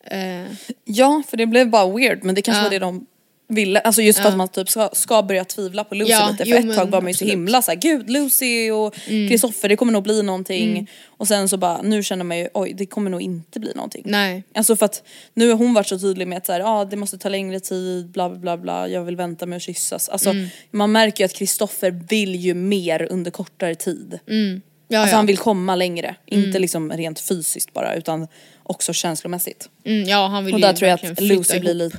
Eh, Ja för det blev bara weird men det kanske var det de ville, alltså just för att man typ ska, ska börja tvivla på Lucy Ja, lite för jo, ett men tag var man ju så himla såhär gud Lucy och Kristoffer det kommer nog bli någonting och sen så bara nu känner man ju oj det kommer nog inte bli någonting. nej. Alltså för att nu har hon varit så tydlig med att så här, ah, det måste ta längre tid, bla bla bla bla, jag vill vänta med att kyssas. Alltså Mm. man märker ju att Kristoffer vill ju mer under kortare tid. Ja, Alltså ja. han vill komma längre, inte liksom rent fysiskt bara utan också känslomässigt. Mm, ja han vill Och ju där tror jag att Lucy blir ihop.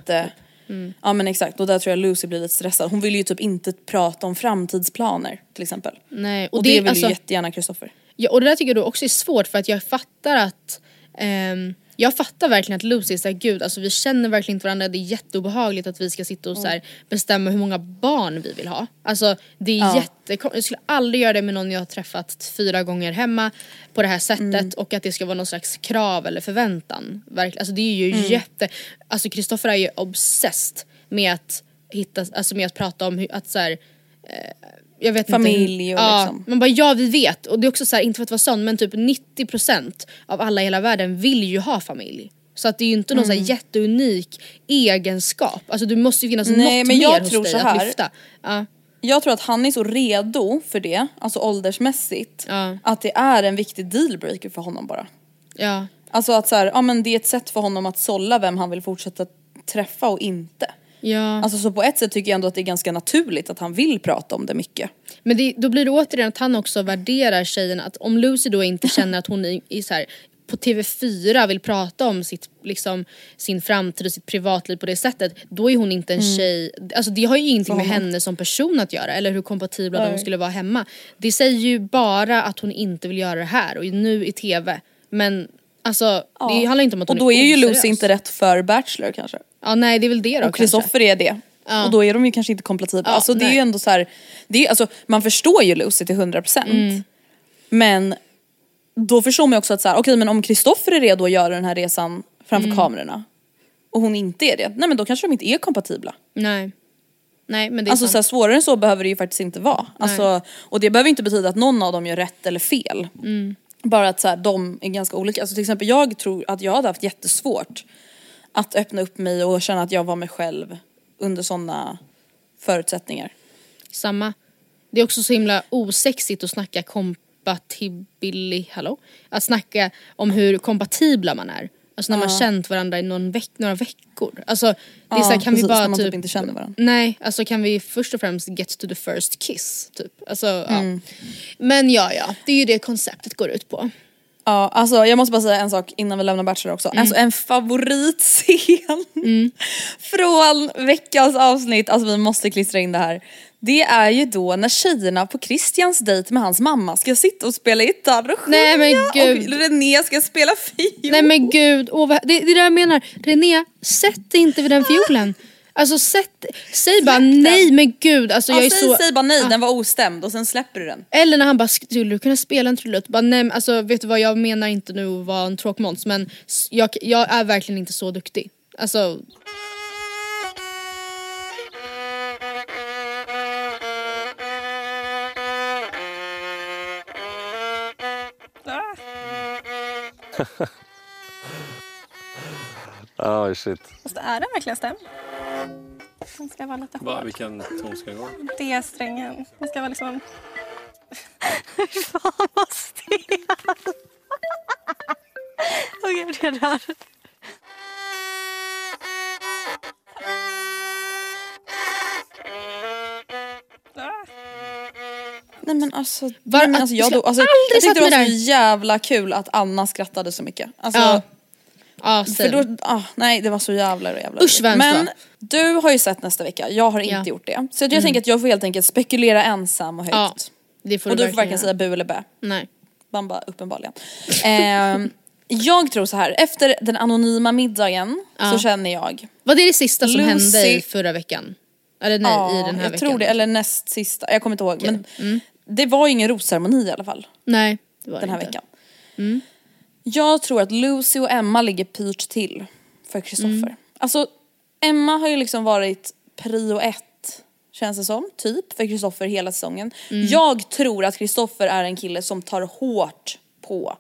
Lite, ja men exakt och där tror jag Lucy blir lite stressad. Hon vill ju typ inte prata om framtidsplaner till exempel. Nej, Och, det, vill alltså- ju jättegärna Kristoffer. Ja, och det där tycker jag då också är svårt för att jag fattar att ehm, jag fattar verkligen att Lucy är såhär, gud alltså vi känner verkligen inte varandra, det är jätteobehagligt att vi ska sitta och så här, bestämma hur många barn vi vill ha. Alltså det är Ja. jättekonstigt, jag skulle aldrig göra det med någon jag har träffat fyra gånger hemma på det här sättet Mm. och att det ska vara någon slags krav eller förväntan. Verkligen. Alltså det är ju Mm. jätte, alltså Kristoffer är ju obsessed med att hitta, alltså med att prata om hur, att så här, jag vet Familj inte. och ja, liksom. Man bara ja vi vet och det är också så här, inte för att vara sån men typ 90% av alla i hela världen vill ju ha familj. Så att det är ju inte någon så här jätteunik egenskap. Alltså det måste ju finnas Nej, något men mer jag hos tror dig så att här. lyfta. Ja. Jag tror att han är så redo för det, alltså åldersmässigt, Ja. att det är en viktig dealbreaker för honom bara. ja. Alltså att så här, ja men det är ett sätt för honom att sålla vem han vill fortsätta träffa och inte. Ja. Alltså så på ett sätt tycker jag ändå att det är ganska naturligt att han vill prata om det mycket. Men det, då blir det återigen att han också värderar tjejen att om Lucy då inte känner att hon är, är så här, på TV4 vill prata om sitt, liksom, sin framtid och sitt privatliv på det sättet då är hon inte en tjej, alltså det har ju ingenting med henne som person att göra eller hur kompatibla de skulle vara hemma. Det säger ju bara att hon inte vill göra det här och nu i TV. Men alltså det handlar inte om att Och hon då är ju oseriös. Lucy inte rätt för Bachelor kanske. Ja nej det är väl det då Och Kristoffer är det. Ja. Och då är de ju kanske inte kompatibla. Ja, alltså det är nej. ju ändå så här, det är, alltså, man förstår ju Lucy till 100% Mm. Men då förstår man ju också att så här, okej men om Kristoffer är redo att göra den här resan framför Mm. kamerorna och hon inte är det, nej men då kanske de inte är kompatibla. Nej. Nej men det är Alltså sant. så här, svårare än så behöver det ju faktiskt inte vara. Alltså, och det behöver inte betyda att någon av dem gör rätt eller fel. Mm. Bara att så här, de är ganska olika. Alltså till exempel jag tror att jag hade haft jättesvårt att öppna upp mig och känna att jag var mig själv under sådana förutsättningar. Samma. Det är också så himla osexigt att snacka compatibili, hallå? Att snacka om hur kompatibla man är. Alltså när man känt varandra i någon veck, några veckor. Alltså det är Ja, så här, kan precis, vi bara typ typ, inte känner varandra. Nej, alltså kan vi först och främst get to the first kiss typ. Alltså, Mm. ja. Men ja ja, det är ju det konceptet går ut på. Ja, alltså jag måste bara säga en sak innan vi lämnar Bachelor också. Mm. Alltså en favoritscen [LAUGHS] från veckans avsnitt, alltså vi måste klistra in det här. Det är ju då när tjejerna på Christians dejt med hans mamma ska sitta och spela gitarr och Nej, men gud. och René ska spela fiol. Nej men gud, vad- det, det är det jag menar. René, sätt dig inte vid den fiolen. Alltså sätt, säg bara den. nej men gud. Alltså, jag Ja, är säg, så, säg bara nej, Ah. den var ostämd och sen släpper du den. Eller när han bara, skulle du kunna spela en trudelutt? Bara, nej men alltså vet du vad, jag menar inte nu att vara en tråkmåns men jag, jag är verkligen inte så duktig. Alltså, Oh [LAUGHS] shit. Fast är den verkligen stämd? Den ska vara lite Va, hård. vilken ton ska det gå? D-strängen. Den ska vara liksom... Fan vad stel! Okej, det där. Nej men alltså, Var- nej, men alltså, jag, jag alltså, jag tyckte det var så jävla kul att Anna skrattade så mycket. Alltså, ja. Ja, För då, ah, nej det var så jävla jävla Usch, vad Men du har ju sett nästa vecka, jag har inte Ja. Mm. gjort det. Så jag tänker att jag får helt enkelt spekulera ensam och högt. Ja, det får och du du får varken säga bu eller bä. Nej. Bamba uppenbarligen. Ehm, jag tror så här, efter den anonyma middagen Ja. så känner jag, Var det det sista som Lucy- hände i förra veckan? Eller nej, ja, i den här jag veckan? tror det, eller näst sista, jag kommer inte ihåg. Men Mm. det var ju ingen rosceremoni i alla fall Nej, det var den här inte. veckan. Mm. Jag tror att Lucy och Emma ligger pyrt till för Kristoffer. Mm. Alltså Emma har ju liksom varit prio ett känns det som, typ för Kristoffer hela säsongen. Mm. Jag tror att Kristoffer är en kille som tar hårt på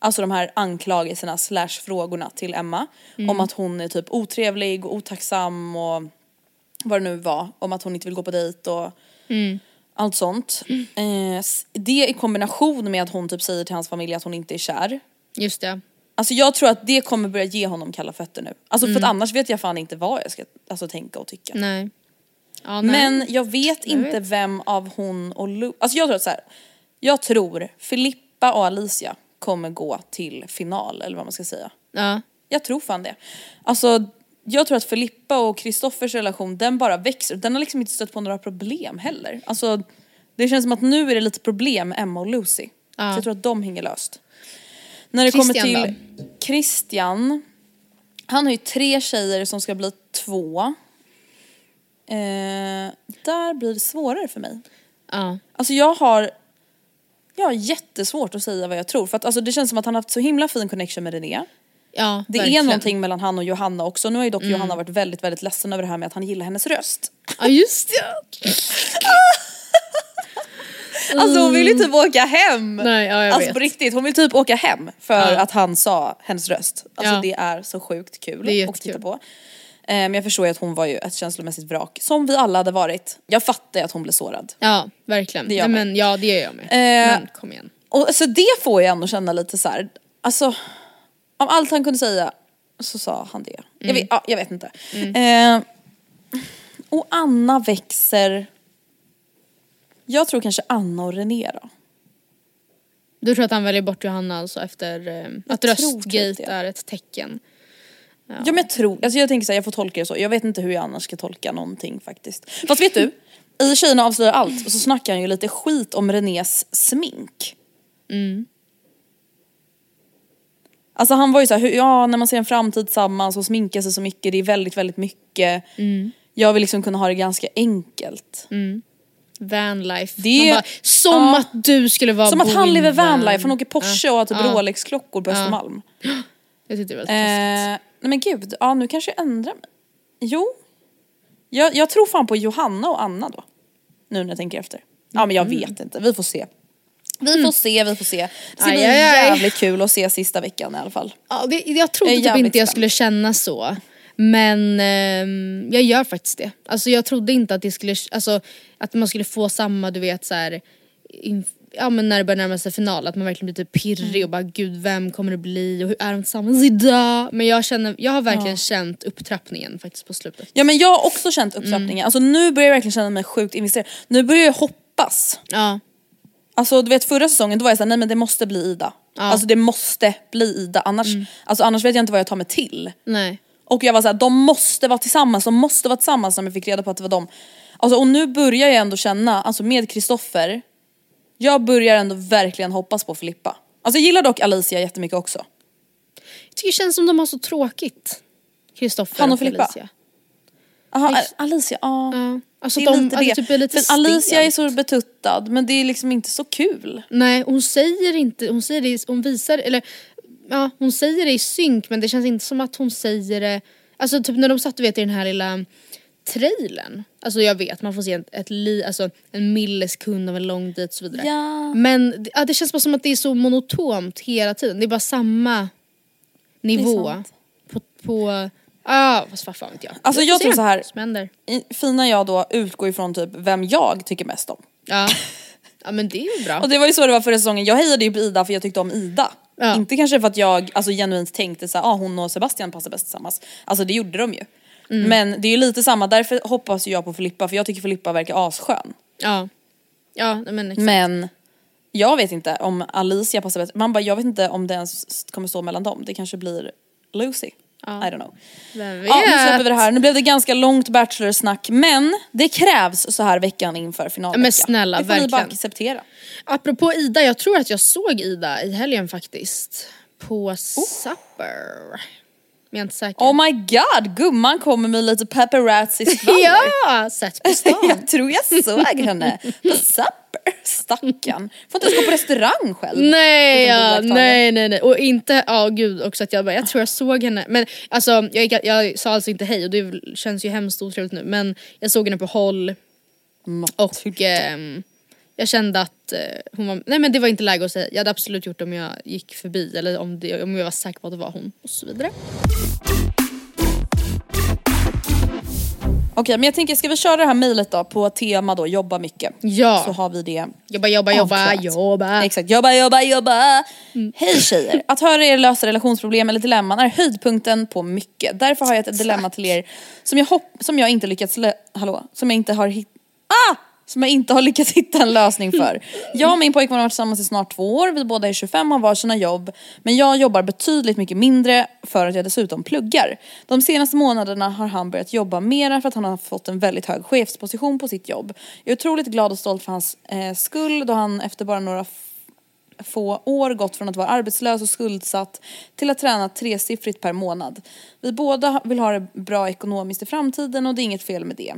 Alltså de här anklagelserna slash frågorna till Emma Mm. om att hon är typ otrevlig och otacksam och vad det nu var, om att hon inte vill gå på dejt och Mm. allt sånt. Eh, s- det i kombination med att hon typ säger till hans familj att hon inte är kär. Just det. Alltså jag tror att det kommer börja ge honom kalla fötter nu. Alltså för Mm. att annars vet jag fan inte vad jag ska alltså, tänka och tycka. Nej. Ja, nej. Men jag vet inte vet. vem av hon och Lu... Alltså jag tror att så här. Jag tror Filippa och Alicia kommer gå till final eller vad man ska säga. Ja. Jag tror fan det. Alltså jag tror att Filippa och Kristoffers relation den bara växer. Den har liksom inte stött på några problem heller. Alltså det känns som att nu är det lite problem med Emma och Lucy. Ja. Så jag tror att de hänger löst. När det kommer till Christian. Han har ju tre tjejer som ska bli två. Eh, där blir det svårare för mig. Ja. Alltså jag har, jag har jättesvårt att säga vad jag tror. För att alltså, det känns som att han har haft så himla fin connection med René. Ja, Det verkligen. är någonting mellan han och Johanna också. Nu har ju dock Johanna varit väldigt väldigt ledsen över det här med att han gillar hennes röst. Ja just det. [LAUGHS] Alltså hon vill ju typ åka hem. Nej, ja, jag alltså vet. på riktigt, hon vill typ åka hem för Ja. att han sa hennes röst. Alltså Ja. det är så sjukt kul Det är att titta jättekul. på. Eh, Men jag förstår ju att hon var ju ett känslomässigt vrak, som vi alla hade varit. Jag fattar ju att hon blev sårad. Ja, verkligen. Det gör Nej, mig. men, ja, det gör jag med. Eh, men kom igen. Och alltså det får jag ändå känna lite så här. alltså om allt han kunde säga så sa han det. Jag, vet, ja, jag vet inte. Eh, och Anna växer, jag tror kanske Anna och René då. Du tror att han väljer bort Johanna alltså efter eh, att tror typ röstgate det. är ett tecken? Ja men jag tror, alltså jag tänker så här, jag får tolka det så. Jag vet inte hur jag annars ska tolka någonting faktiskt. Fast vet du? I Tjejerna avslöjar allt så snackar han ju lite skit om Renés smink. Alltså han var ju såhär, ja när man ser en framtid tillsammans och sminkar sig så mycket, det är väldigt väldigt mycket. Jag vill liksom kunna ha det ganska enkelt. Vanlife. Det- bara, som ja. att du skulle vara Som att han lever van. vanlife, han åker Porsche och har typ Ja. Rolex-klockor på Östermalm. Jag tyckte det var lite Eh, nej men gud, ja nu kanske jag ändrar mig. Jo. Jag, jag tror fan på Johanna och Anna då. Nu när jag tänker efter. Ja men jag Mm. vet inte, vi får se. Vi får se, vi får se. Det ska Aj, bli aj, aj. jävligt kul att se sista veckan i alla fall. Ja, det, jag trodde Jag typ inte jag skulle känna så. Men ehm, jag gör faktiskt det. Alltså jag trodde inte att det skulle, alltså att man skulle få samma du vet så här, ja men när det börjar närma sig final att man verkligen blir typ pirrig Mm. och bara gud vem kommer det bli och hur är de tillsammans idag? Men jag känner, jag har verkligen känt upptrappningen faktiskt på slutet. Ja men jag har också känt Mm. upptrappningen. Alltså nu börjar jag verkligen känna mig sjukt investerad. Nu börjar jag hoppas. Ja. Alltså du vet förra säsongen då var jag såhär, nej men det måste bli Ida. Alltså det måste bli Ida annars, Mm. alltså, annars vet jag inte vad jag tar mig till. Nej. Och jag var såhär, de måste vara tillsammans, de måste vara tillsammans när jag fick reda på att det var dem. Alltså, och nu börjar jag ändå känna, alltså med Kristoffer, jag börjar ändå verkligen hoppas på Filippa. Alltså jag gillar dock Alicia jättemycket också. Jag tycker det känns som de har så tråkigt. Kristoffer Han och Filippa? Alicia. Aha. Alicia, ja. Ja. Alltså Det är de, lite alltså det. typ är lite För Alicia är stelt. så betuttad men det är liksom inte så kul. Nej hon säger inte, hon säger det, hon visar, eller ja hon säger det i synk men det känns inte som att hon säger det, alltså typ när de satt du vet i den här lilla trailern. Alltså jag vet man får se ett, ett li, alltså en millisekund av en lång dejt och så vidare. Ja. Men ja, det känns bara som att det är så monotont hela tiden, det är bara samma nivå. På, på ja fast vad fan vet jag. Alltså, jag tror så här- vad som händer. I- Fina jag då utgår ifrån typ vem jag tycker mest om. Ja. ja men det är ju bra. [LAUGHS] Och det var ju så det var förra säsongen, jag hejade ju på Ida för jag tyckte om Ida. Ja. Inte kanske för att jag alltså, genuint tänkte såhär, ah, hon och Sebastian passar bäst tillsammans. Alltså det gjorde de ju. Mm. Men det är ju lite samma, därför hoppas jag på Filippa för jag tycker Filippa verkar asskön. Ja. Ja men exakt. Men jag vet inte om Alicia passar bäst. Man bara, jag vet inte om det ens kommer stå mellan dem. Det kanske blir Lucy. Ja. I don't know. Vem Ja, nu släpper vet? vi det här. Nu blev det ganska långt Bachelor-snack men det krävs så här veckan inför finalvecka. Men snälla, det får ni bara verkligen. acceptera. Apropå Ida, jag tror att jag såg Ida i helgen faktiskt. På Supper. Men jag är inte säker. Oh my god, gumman kommer med lite paparazzi-skvaller. [LAUGHS] ja! Sett på stan. [LAUGHS] Jag tror jag såg henne på supper. Stackarn. Får inte ens gå på restaurang själv. nej, ja, nej, nej, nej. Och inte, ja gud också att jag bara, jag tror jag såg henne. Men alltså jag, gick- jag sa alltså inte hej och det känns ju hemskt otrevligt nu. Men jag såg henne på håll och ehm, jag kände att eh, hon var, nej men det var inte läge att säga. Jag hade absolut gjort det om jag gick förbi eller om, det, om jag var säker på att det var hon och så vidare. Okej men jag tänker, ska vi köra det här mejlet då på tema då jobba mycket? Ja. Så har vi det Jobba, jobba, jobba, avklarat. jobba. Exakt, jobba, jobba, jobba! Hej tjejer! Att höra er lösa relationsproblem eller dilemman är höjdpunkten på mycket. Därför har jag ett dilemma till er som jag, hopp, som jag inte lyckats, lö- hallå, som jag inte har hitt- ah! Som jag inte har lyckats [LAUGHS] hitta en lösning för. [LAUGHS] Jag och min pojkvän har varit tillsammans i snart två år, vi båda är 25 och har varsina jobb. Men jag jobbar betydligt mycket mindre för att jag dessutom pluggar. De senaste månaderna har han börjat jobba mera för att han har fått en väldigt hög chefsposition på sitt jobb. Jag är otroligt glad och stolt för hans eh, skull då han efter bara några få år gått från att vara arbetslös och skuldsatt till att träna tresiffrigt per månad. Vi båda vill ha det bra ekonomiskt i framtiden och det är inget fel med det.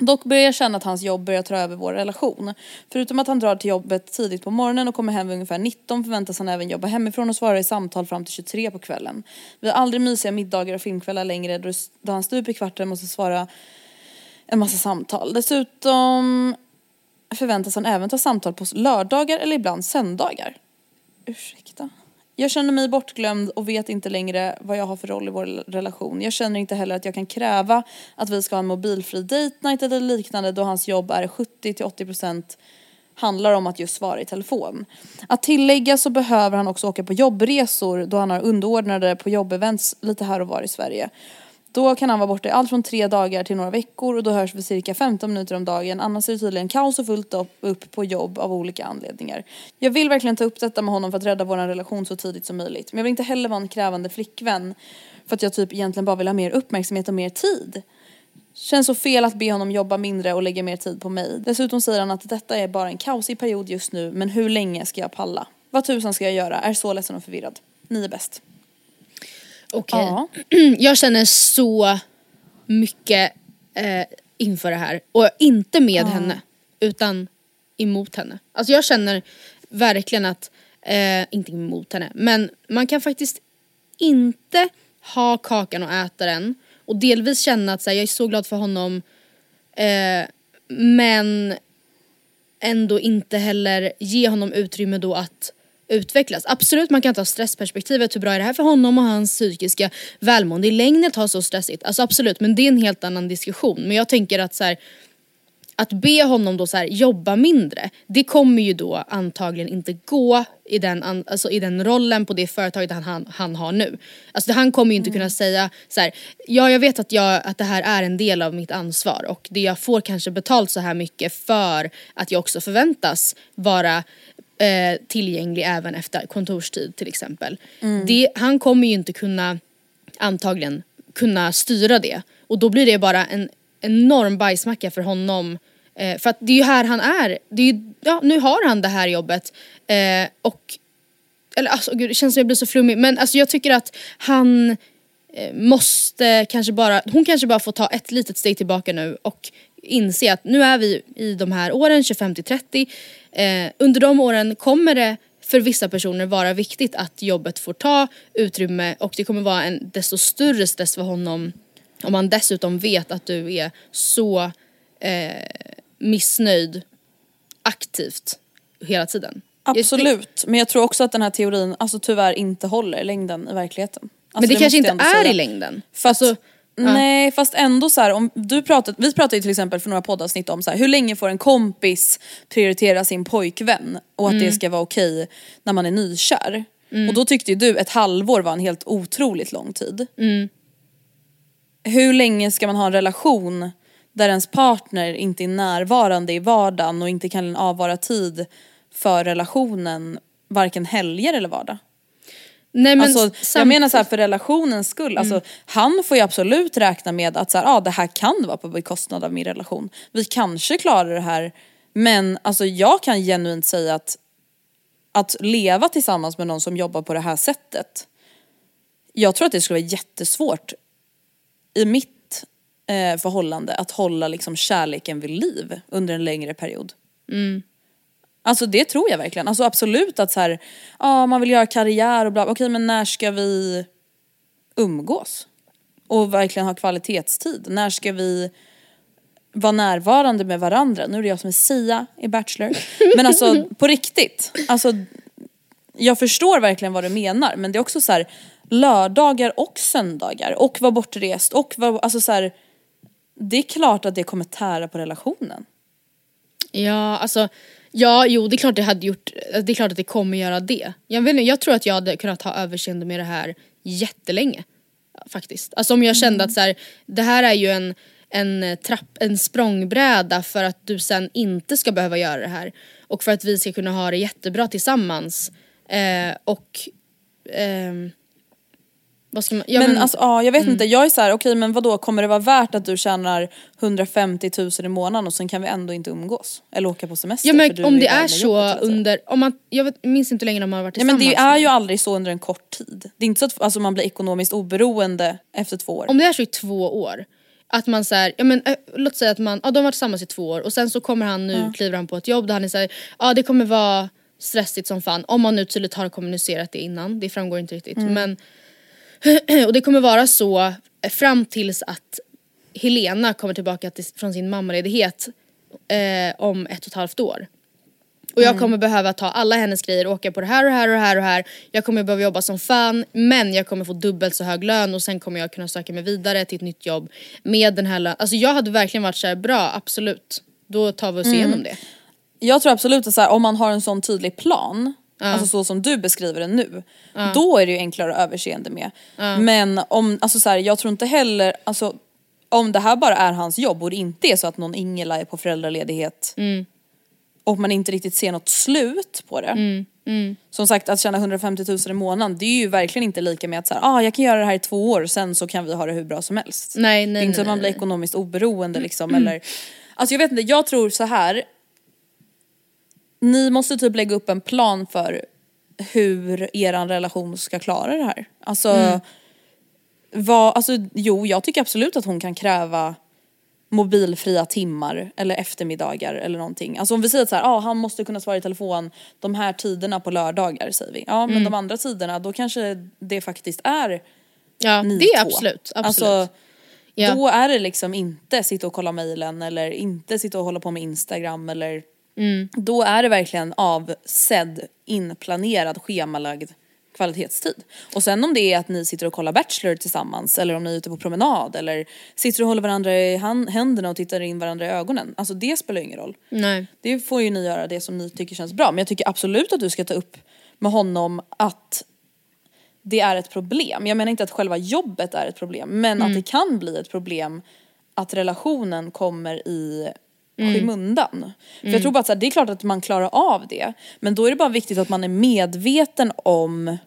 Dock börjar jag känna att hans jobb börjar ta över vår relation. Förutom att han drar till jobbet tidigt på morgonen och kommer hem vid ungefär 19 förväntas han även jobba hemifrån och svara i samtal fram till 23 på kvällen. Vi har aldrig mysiga middagar och filmkvällar längre då han stup i kvarten måste svara en massa samtal. Dessutom förväntas han även ta samtal på lördagar eller ibland söndagar. Ursäkta. Jag känner mig bortglömd och vet inte längre vad jag har för roll i vår relation. Jag känner inte heller att jag kan kräva att vi ska ha en mobilfri date night eller liknande då hans jobb är 70-80% handlar om att just svara i telefon. Att tillägga så behöver han också åka på jobbresor då han har underordnade på jobbevents lite här och var i Sverige. Då kan han vara borta i allt från tre dagar till några veckor och då hörs vi cirka 15 minuter om dagen. Annars är det tydligen kaos och fullt upp, upp på jobb av olika anledningar. Jag vill verkligen ta upp detta med honom för att rädda vår relation så tidigt som möjligt. Men jag vill inte heller vara en krävande flickvän för att jag typ egentligen bara vill ha mer uppmärksamhet och mer tid. Känns så fel att be honom jobba mindre och lägga mer tid på mig. Dessutom säger han att detta är bara en kaosig period just nu men hur länge ska jag palla? Vad tusan ska jag göra? Är så ledsen och förvirrad. Ni är bäst. Okej. Ja. [CLEARS THROAT] Jag känner så mycket eh, inför det här. Och inte med henne, utan emot henne. Alltså jag känner verkligen att, eh, inte emot henne, men man kan faktiskt inte ha kakan och äta den. Och delvis känna att så här, jag är så glad för honom, eh, men ändå inte heller ge honom utrymme då att utvecklas. Absolut man kan ta stressperspektivet, hur bra är det här för honom och hans psykiska välmående i längden att ha så stressigt? Alltså absolut, men det är en helt annan diskussion. Men jag tänker att så här, att be honom då så här, jobba mindre, det kommer ju då antagligen inte gå i den, alltså i den rollen på det företaget han, han, han har nu. Alltså han kommer ju inte kunna säga så här, ja jag vet att, jag, att det här är en del av mitt ansvar och det jag får kanske betalt så här mycket för att jag också förväntas vara eh, tillgänglig även efter kontorstid till exempel. Det, han kommer ju inte kunna antagligen kunna styra det. Och då blir det bara en enorm bajsmacka för honom. Eh, för att det är ju här han är, det är ju, ja, nu har han det här jobbet. Eh, och eller alltså gud det känns som jag blir så flummig. Men alltså jag tycker att han eh, måste kanske bara, hon kanske bara får ta ett litet steg tillbaka nu och inse att nu är vi i de här åren 25 till 30 eh, under de åren kommer det för vissa personer vara viktigt att jobbet får ta utrymme och det kommer vara en desto större stress för honom om man dessutom vet att du är så eh, missnöjd aktivt hela tiden. Absolut, men jag tror också att den här teorin alltså tyvärr inte håller i längden i verkligheten. Alltså, Men det, kanske måste jag inte är säga. i längden. Fast, Alltså, Nej fast ändå så här, om du pratat, vi pratade ju till exempel för några poddavsnitt om så här, hur länge får en kompis prioritera sin pojkvän och att Mm. det ska vara okej när man är nykär. Och då tyckte ju du ett halvår var en helt otroligt lång tid. Mm. Hur länge ska man ha en relation där ens partner inte är närvarande i vardagen och inte kan avvara tid för relationen varken helger eller vardag? Nej, men alltså, jag menar så här för relationens skull, alltså, han får ju absolut räkna med att så här, ah, det här kan vara på bekostnad av min relation. Vi kanske klarar det här men alltså, jag kan genuint säga att att leva tillsammans med någon som jobbar på det här sättet. Jag tror att det skulle vara jättesvårt i mitt eh, förhållande att hålla liksom kärleken vid liv under en längre period. Alltså det tror jag verkligen. Alltså absolut att så här, ja man vill göra karriär och bla, okej men när ska vi umgås? Och verkligen ha kvalitetstid. När ska vi vara närvarande med varandra? Nu är det jag som är Sia i Bachelor. Men alltså [LAUGHS] på riktigt. Alltså, jag förstår verkligen vad du menar men det är också så här lördagar och söndagar och vara bortrest och vara, alltså så här, det är klart att det kommer tära på relationen. Ja, alltså, ja, jo det är klart det hade gjort, det är klart att det kommer göra det. Jag, vet inte, jag tror att jag hade kunnat ha överseende med det här jättelänge. Faktiskt. Alltså om jag kände att så här, det här är ju en, en, trapp, en språngbräda för att du sen inte ska behöva göra det här. Och för att vi ska kunna ha det jättebra tillsammans. Eh, och ehm, vad ska man, ja, men, alltså ja, jag vet inte, jag är så här, okej men vadå kommer det vara värt att du tjänar 150 000 i månaden och sen kan vi ändå inte umgås? Eller åka på semester Ja men om det är så jobbet, så. under, om man, jag vet, minns inte hur länge de har varit Ja, men tillsammans. det är ju aldrig så under en kort tid. Det är inte så att alltså, man blir ekonomiskt oberoende efter två år. Om det är så i två år, att man såhär, ja men äh, låt säga att man, ja de har varit tillsammans i två år och sen så kommer han nu, kliver han på ett jobb där han är såhär, ja det kommer vara stressigt som fan om man nu tydligt har kommunicerat det innan, det framgår inte riktigt men [CLEARS THROAT] och det kommer vara så eh, fram tills att Helena kommer tillbaka till, från sin mammaledighet eh, om ett och ett halvt år. Och jag kommer behöva ta alla hennes grejer, åka på det här och här och här och här. Jag kommer behöva jobba som fan men jag kommer få dubbelt så hög lön och sen kommer jag kunna söka mig vidare till ett nytt jobb med den här lönen. Alltså jag hade verkligen varit så här: bra absolut. Då tar vi oss igenom det. Jag tror absolut att så här, om man har en sån tydlig plan, alltså så som du beskriver den nu, då är det ju enklare att överseende med. Men om, alltså så här, jag tror inte heller, alltså om det här bara är hans jobb och det inte är så att någon Ingela är på föräldraledighet och man inte riktigt ser något slut på det. Som sagt att tjäna 150 000 i månaden det är ju verkligen inte lika med att så här, ah, jag kan göra det här i två år sen så kan vi ha det hur bra som helst. Nej, det nej, är inte så att man blir ekonomiskt oberoende liksom eller Alltså jag vet inte, jag tror så här. Ni måste typ lägga upp en plan för hur er relation ska klara det här. Alltså, Mm. vad, alltså jo jag tycker absolut att hon kan kräva mobilfria timmar eller eftermiddagar eller någonting. Alltså om vi säger så här, ah, han måste kunna svara i telefon de här tiderna på lördagar säger vi. Ja men Mm. de andra tiderna då kanske det faktiskt är Ja ni det är två. absolut. absolut. Alltså, Ja. Då är det liksom inte sitta och kolla mejlen eller inte sitta och hålla på med Instagram eller Mm. Då är det verkligen avsedd, inplanerad, schemalagd kvalitetstid. Och sen om det är att ni sitter och kollar Bachelor tillsammans eller om ni är ute på promenad eller sitter och håller varandra i händerna och tittar in varandra i ögonen. Alltså det spelar ju ingen roll. Nej. Det får ju ni göra det som ni tycker känns bra. Men jag tycker absolut att du ska ta upp med honom att det är ett problem. Jag menar inte att själva jobbet är ett problem men att det kan bli ett problem att relationen kommer i skymundan. För jag tror bara att så här, det är klart att man klarar av det men då är det bara viktigt att man är medveten om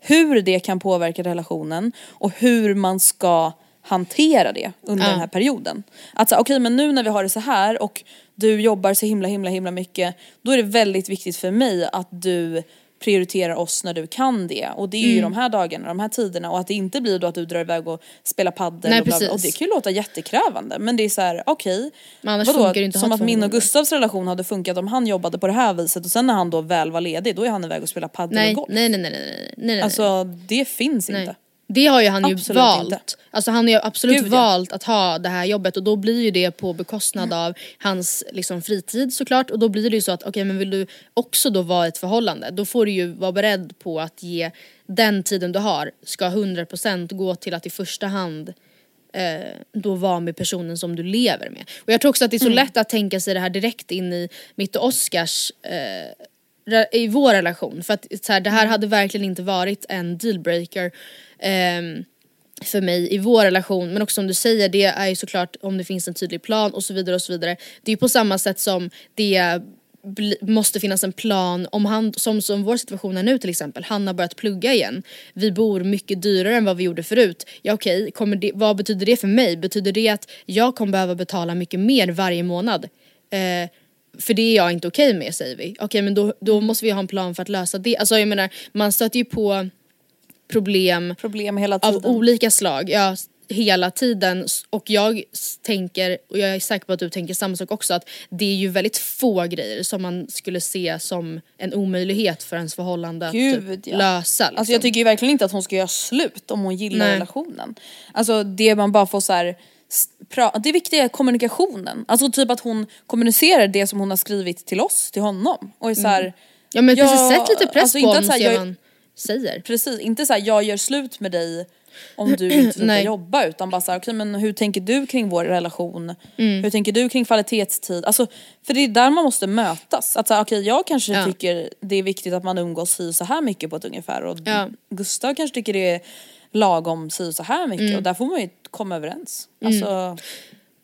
hur det kan påverka relationen och hur man ska hantera det under den här perioden. Att säga okej men nu när vi har det så här och du jobbar så himla himla himla mycket då är det väldigt viktigt för mig att du prioriterar oss när du kan det och det är Mm. ju de här dagarna, de här tiderna och att det inte blir då att du drar iväg och spelar padel Nej, och, bla bla. och det kan ju låta jättekrävande men det är så här: okej. Vadå? inte att Som att min och. Gustavs relation hade funkat om han jobbade på det här viset och sen när han då väl var ledig då är han iväg och spelar padel Nej, och golf. nej, nej, nej, nej, nej, nej, nej. Alltså det finns Nej. inte. Det har ju han ju Absolut valt. inte. Alltså han har ju absolut Gud, ja. valt att ha det här jobbet och då blir ju det på bekostnad av hans liksom, fritid såklart och då blir det ju så att okej men vill du också då vara i ett förhållande då får du ju vara beredd på att ge den tiden du har ska 100% gå till att i första hand eh, då vara med personen som du lever med. Och jag tror också att det är så lätt att tänka sig det här direkt in i mitt och Oscars eh, i vår relation. För att så här, det här hade verkligen inte varit en dealbreaker Ehm, för mig i vår relation. Men också som du säger, det är ju såklart om det finns en tydlig plan och så vidare och så vidare. Det är ju på samma sätt som det måste finnas en plan om han, som, som vår situation är nu till exempel, han har börjat plugga igen. Vi bor mycket dyrare än vad vi gjorde förut. Ja okej, kommer det, vad betyder det för mig? Betyder det att jag kommer behöva betala mycket mer varje månad? Eh, för det är jag inte okej med säger vi. Okej men då, då måste vi ha en plan för att lösa det. Alltså jag menar, man stöter ju på problem Problem av olika slag, ja hela tiden och jag tänker, och jag är säker på att du tänker samma sak också, att det är ju väldigt få grejer som man skulle se som en omöjlighet för ens förhållande Gud, att typ ja. lösa. Liksom. Alltså jag tycker ju verkligen inte att hon ska göra slut om hon gillar Nej. relationen. Alltså det man bara får så här. det viktiga är kommunikationen. Alltså typ att hon kommunicerar det som hon har skrivit till oss, till honom. Och är så här, ja men precis, Ja, sätt lite press alltså på inte honom att så och här, säger. Precis, inte så här, jag gör slut med dig om du inte [CLEARS THROAT] slutar jobba utan bara så här, okej men hur tänker du kring vår relation? Mm. Hur tänker du kring kvalitetstid? Alltså, för det är där man måste mötas. Att okej jag kanske Ja. tycker det är viktigt att man umgås si så här mycket på ett ungefär och Ja. Gustav kanske tycker det är lagom si så här mycket Mm. och där får man ju komma överens. Alltså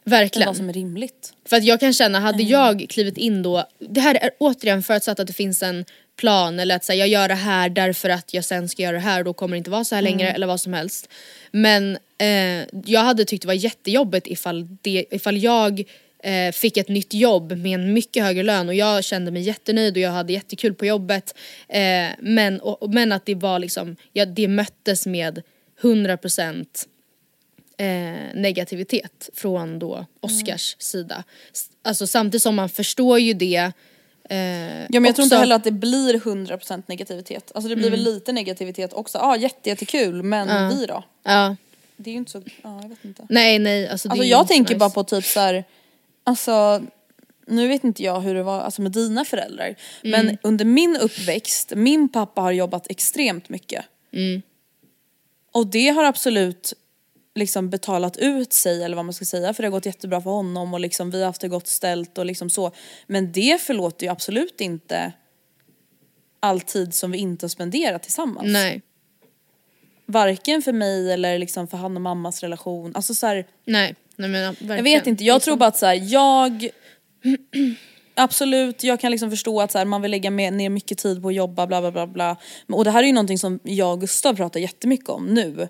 Verkligen. vad som är rimligt. För att jag kan känna, hade Mm. jag klivit in då, det här är återigen förutsatt att det finns en plan eller att säga jag gör det här därför att jag sen ska göra det här och då kommer det inte vara så här längre Mm. eller vad som helst. Men eh, jag hade tyckt det var jättejobbigt ifall, det, ifall jag eh, fick ett nytt jobb med en mycket högre lön och jag kände mig jättenöjd och jag hade jättekul på jobbet. Eh, men, och, men att det var liksom, ja, det möttes med 100% eh, negativitet från då Oscars sida. S- Alltså samtidigt som man förstår ju det. Eh, Ja men jag tror inte heller att det blir 100% negativitet. Alltså det blir väl lite negativitet också. Ja ah, jätte, jättekul men vi då? Ja, Det är ju inte så, ja jag vet inte. nej nej. Alltså, Alltså jag tänker nice. bara på typ så här, alltså nu vet inte jag hur det var alltså med dina föräldrar. Men under min uppväxt, min pappa har jobbat extremt mycket. Och det har absolut liksom betalat ut sig eller vad man ska säga för det har gått jättebra för honom och liksom vi har haft det gott ställt och liksom så. Men det förlåter ju absolut inte all tid som vi inte har spenderat tillsammans. Nej. Varken för mig eller liksom för han och mammas relation. Alltså så här, Nej. Nej men, verkligen. jag vet inte, jag tror bara att så här, jag Absolut, jag kan liksom förstå att så här, man vill lägga med, ner mycket tid på att jobba bla bla bla bla. Och det här är ju någonting som jag och Gustav pratar jättemycket om nu.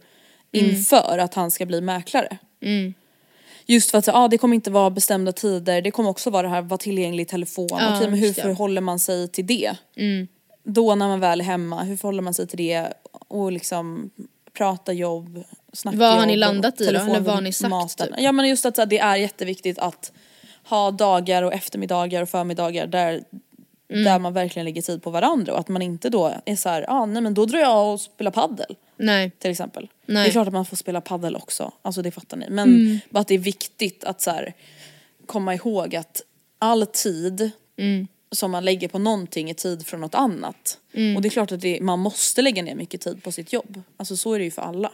Inför att han ska bli mäklare. Just för att ah, det kommer inte vara bestämda tider, det kommer också vara det här vara tillgänglig i telefon. Ja, Okej men hur förhåller man sig till det? Då när man väl är hemma, hur förhåller man sig till det? Och liksom prata jobb, snacka Vad har jobb ni och landat i då? Eller vad har ni sagt, maten. typ? Ja men just att här, det är jätteviktigt att ha dagar och eftermiddagar och förmiddagar där, Mm. där man verkligen lägger tid på varandra och att man inte då är så här, ah, nej men då drar jag och spelar paddel Nej. till exempel. Nej. Det är klart att man får spela paddel också, alltså det fattar ni. Men Mm. bara att det är viktigt att så här, komma ihåg att all tid Mm. som man lägger på någonting är tid från något annat. Mm. Och det är klart att det, man måste lägga ner mycket tid på sitt jobb. Alltså så är det ju för alla.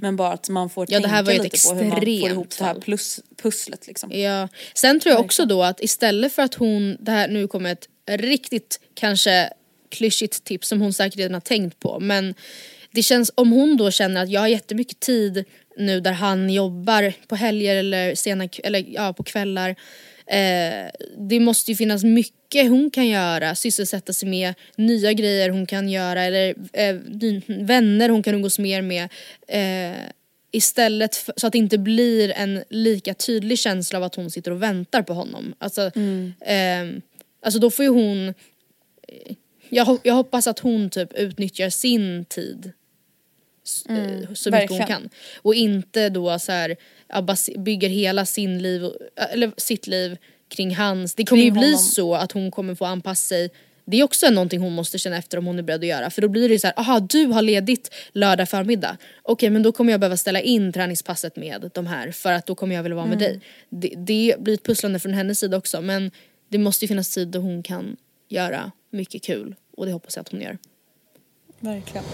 Men bara att man får Mm. Ja, tänka lite på hur man får ihop det här plus, pusslet liksom. Ja. Sen tror jag också då att istället för att hon, det här nu kommer ett riktigt kanske klyschigt tips som hon säkert redan har tänkt på men det känns, om hon då känner att jag har jättemycket tid nu där han jobbar på helger eller sena eller ja, på kvällar eh, det måste ju finnas mycket hon kan göra, sysselsätta sig med, nya grejer hon kan göra eller eh, vänner hon kan umgås mer med. Eh, istället för, så att det inte blir en lika tydlig känsla av att hon sitter och väntar på honom. Alltså, ehm, alltså då får ju hon, jag, jag hoppas att hon typ utnyttjar sin tid eh, så mycket hon verkligen. kan. Och inte då så här, bygger hela sin liv, eller sitt liv kring hans. Det kommer Kring ju bli honom. så att hon kommer få anpassa sig det är också någonting hon måste känna efter om hon är beredd att göra. För då blir det ju så här, aha du har ledigt lördag förmiddag. Okej men då kommer jag behöva ställa in träningspasset med de här för att då kommer jag vilja vara med dig. Det, det blir ett pusslande från hennes sida också men det måste ju finnas tid då hon kan göra mycket kul och det hoppas jag att hon gör. Verkligen.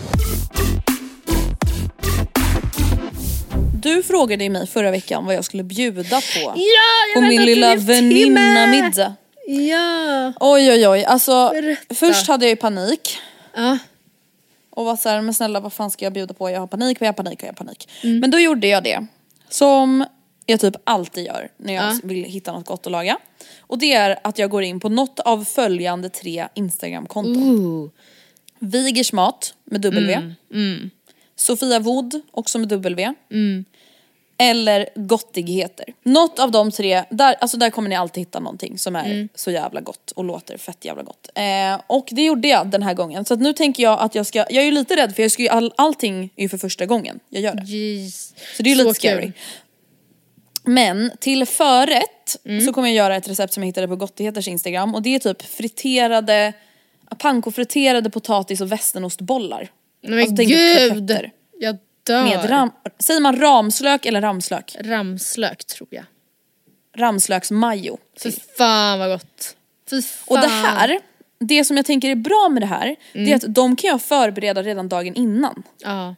Du frågade ju mig förra veckan vad jag skulle bjuda på. Ja, på min lilla väninna-middag. Ja! Oj oj oj, alltså Berätta. först hade jag ju panik. Ja. Och var såhär, men snälla vad fan ska jag bjuda på? Jag har panik, jag har panik, jag har panik. Men då gjorde jag det. Som jag typ alltid gör när jag Ja. vill hitta något gott att laga. Och det är att jag går in på något av följande tre Instagramkonton. Vigers mat med W. Sofia Wood också med W. Eller gottigheter. Något av de tre, där, alltså där kommer ni alltid hitta någonting som är så jävla gott och låter fett jävla gott. Eh, och det gjorde jag den här gången. Så nu tänker jag att jag ska, jag är ju lite rädd för jag ska ju all, allting är ju för första gången jag gör det. Jeez. Så det är ju lite kul. scary. Men till förrätt så kommer jag göra ett recept som jag hittade på Gottigheters Instagram och det är typ friterade, pankofriterade potatis och västernostbollar. Men Alltså, gud! Jag dör. Med ram, säger man ramslök eller ramslök? Ramslök tror jag. Ramslöksmajo. Fy fan vad gott. Fy fan. Och det här, det som jag tänker är bra med det här, det är att de kan jag förbereda redan dagen innan. Ja.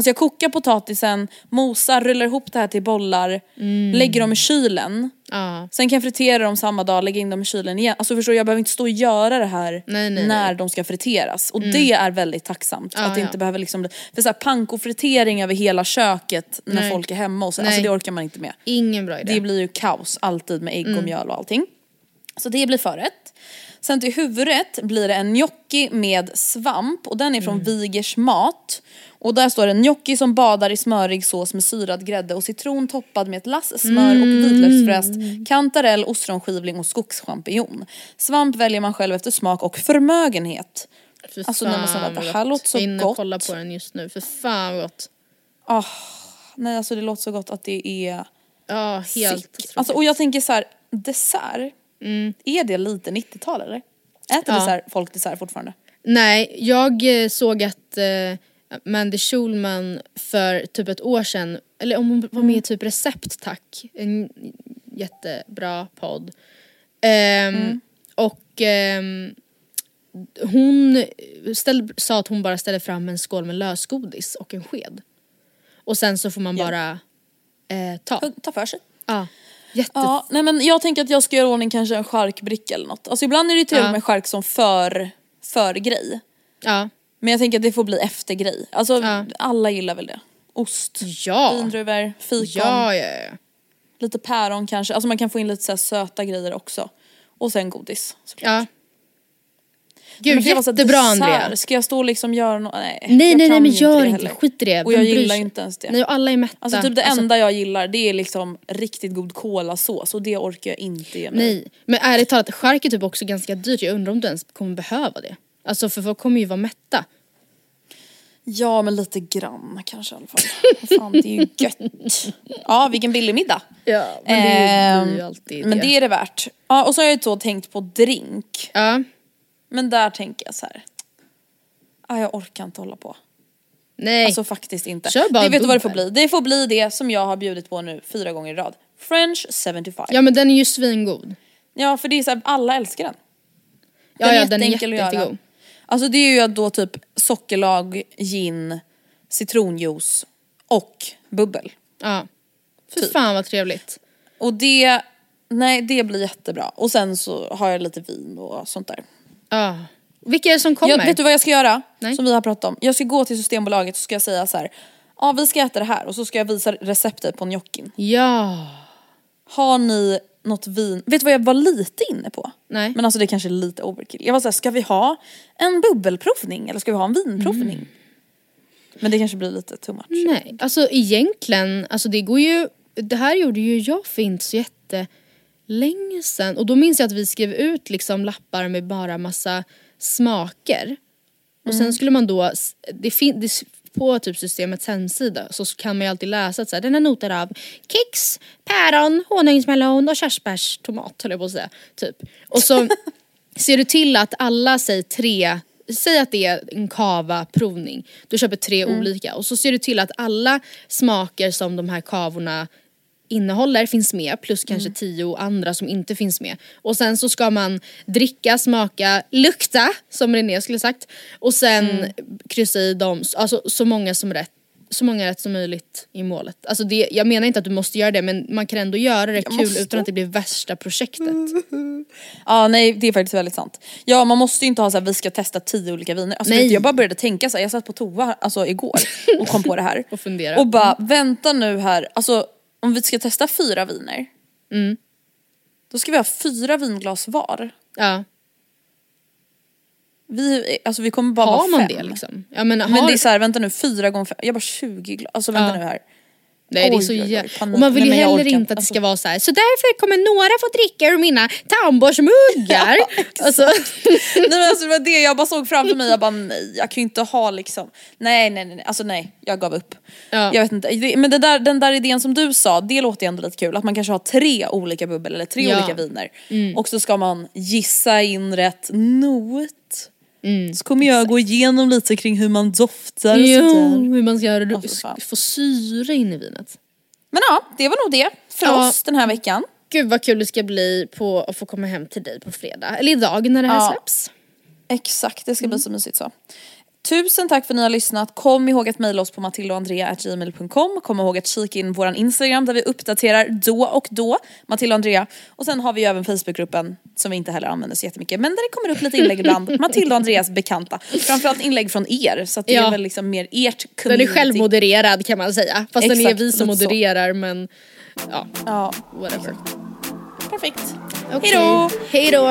Alltså jag kokar potatisen, mosar, rullar ihop det här till bollar, lägger dem i kylen. Ja. Sen kan jag fritera dem samma dag, lägga in dem i kylen igen. Alltså förstår du, jag behöver inte stå och göra det här Nej, nej, när nej. de ska friteras. Och det är väldigt tacksamt. Ja, att det ja. inte behöver liksom, bli- för så här pankofritering över hela köket när folk är hemma och så, alltså det orkar man inte med. Ingen bra idé. Det blir ju kaos alltid med ägg Mm. och mjöl och allting. Så det blir förrätt. Sen till huvudrätt blir det en gnocchi med svamp och den är Mm. från Vigers mat. Och där står det gnocchi som badar i smörig sås med syrad grädde och citron toppad med ett lass smör och Mm. vitlöksfräst, kantarell, ostronskivling och skogschampinjon. Svamp väljer man själv efter smak och förmögenhet. Fy Alltså, nej, men snälla, fan det här låter så Jag gott. kollar på den just nu. För fan vad gott. Ah, nej alltså det låter så gott att det är Ja, helt Sick. Alltså, och jag tänker så här, dessert, är det lite 90-tal eller? Äter Ja. dessert, folk dessert fortfarande? Nej, jag eh, såg att eh, Mandy Schulman för typ ett år sedan, eller om hon var med i typ Recept tack, en jättebra podd. Ehm, Mm. Och ehm, hon ställ, sa att hon bara ställer fram en skål med lösgodis och en sked. Och sen så får man Ja. bara eh, ta. Ta för sig. Ja. Jätte... Ja, nej men jag tänker att jag ska göra i ordning kanske en charkbricka eller något. Alltså ibland är det trevligt Ja. med chark som för, för grej. Ja. Men jag tänker att det får bli efter grej. Alltså Ja. alla gillar väl det. Ost, Ja. vindruvor, fikon, Ja, ja, ja. lite päron kanske. Alltså man kan få in lite så söta grejer också. Och sen godis såklart. ja. Gud, jättebra. Andrea. Ska jag stå och liksom göra något? Nej, Nej, nej, nej men gör inte, heller. skit i det. Och jag gillar inte ens det. Nej, och alla är mätta. Alltså typ det enda jag gillar det är liksom riktigt god kolasås och det orkar jag inte ge mig. Nej, men ärligt talat, chark är typ också ganska dyrt. Jag undrar om du ens kommer behöva det. Alltså för folk kommer ju vara mätta. Ja men lite grann kanske i alla fall. Fan, det är ju gött. Ja vilken billig middag. Ja, men det blir ju alltid Men det är det värt. Ja och så har jag ju då tänkt på drink. Ja, Men där tänker jag så här. Ah, jag orkar inte hålla på. nej. Alltså faktiskt inte. Kör bara det vet du vad det får bli? Det får bli det som jag har bjudit på nu fyra gånger i rad. French 75. ja men den är ju svingod. Ja för det är så här, alla älskar den. Ja, ja den är jätteenkel att göra. Alltså det är ju då typ sockerlag, gin, citronjuice och bubbel. Ja. Fy Typ. fan vad trevligt. Och det, nej det blir jättebra. Och sen så har jag lite vin och sånt där. Ja. Vilka är det som kommer? Jag, vet du vad jag ska göra? Nej. Som vi har pratat om. Jag ska gå till Systembolaget och ska jag säga så här. Ja vi ska äta det här och så ska jag visa receptet på gnockin. Ja. Har ni något vin? Vet du vad jag var lite inne på? Nej. Men alltså det kanske är lite overkill. Jag var såhär, ska vi ha en bubbelprovning eller ska vi ha en vinprovning? Mm. Men det kanske blir lite too much. Nej, alltså egentligen, alltså det går ju, det här gjorde ju jag för inte så jättelänge sedan och då minns jag att vi skrev ut liksom lappar med bara massa smaker. Och sen skulle man då, det fin, det, på typ systemets hemsida så kan man ju alltid läsa att så här, den är noter av kex, päron, honungsmelon och körsbärstomat höll jag på att säga. Typ. Och så [LAUGHS] ser du till att alla säger tre Säg att det är en kava-provning, du köper tre olika och så ser du till att alla smaker som de här kavorna innehåller finns med plus kanske tio andra som inte finns med. Och sen så ska man dricka, smaka, lukta som René skulle sagt och sen kryssa i dem, alltså så många som rätt så många rätt som möjligt i målet. Alltså det, jag menar inte att du måste göra det men man kan ändå göra det kul måste. utan att det blir värsta projektet. [LAUGHS] Ja nej det är faktiskt väldigt sant. Ja man måste ju inte ha så här, vi ska testa tio olika viner. Alltså, Nej. vet jag bara började tänka så här, jag satt på toa alltså, igår och kom på det här. [LAUGHS] Och fundera. Och bara vänta nu här, alltså om vi ska testa fyra viner. Mm. Då ska vi ha fyra vinglas var. Ja. Vi, alltså vi kommer bara Har man fem. det liksom? Ja, men, Men har, det är såhär, vänta nu, fyra gånger fem, jag bara 20 glas, alltså vänta Ja. nu här. Nej det är så oj, oj, jä- panik. Och man vill Nej, ju jag heller inte att det Alltså- ska vara så här. så därför kommer några få dricka ur mina tandborstmuggar. [LAUGHS] alltså, nej men alltså det var det jag bara såg framför mig, jag bara nej jag kan ju inte ha liksom, nej nej nej, alltså nej, jag gav upp. Ja. Jag vet inte, men där, den där idén som du sa, det låter ju ändå lite kul, att man kanske har tre olika bubbel eller tre Ja. olika viner. Och så ska man gissa in rätt not. Så kommer jag gå igenom lite kring hur man doftar och jo, sådär. hur man ska göra fan. få syre in i vinet. Men ja, det var nog det för Ja. oss den här veckan. Gud vad kul det ska bli på att få komma hem till dig på fredag. Eller idag när det här Ja. släpps. Exakt, det ska Mm. bli så mysigt så. Tusen tack för att ni har lyssnat. Kom ihåg att mejla oss på matildaandrea.gmail.com. Kom ihåg att kika in våran Instagram där vi uppdaterar då och då. Matilda och Andrea. Och sen har vi ju även Facebookgruppen som vi inte heller använder så jättemycket. Men där det kommer upp lite inlägg ibland. [LAUGHS] Matilda och Andreas bekanta. Framförallt inlägg från er. Så det Ja. är väl liksom mer ert Den community. är självmodererad kan man säga. Fast den är Exakt, vi som lite så. modererar men ja, Ja, whatever. perfekt. Okej. Hejdå! Hejdå!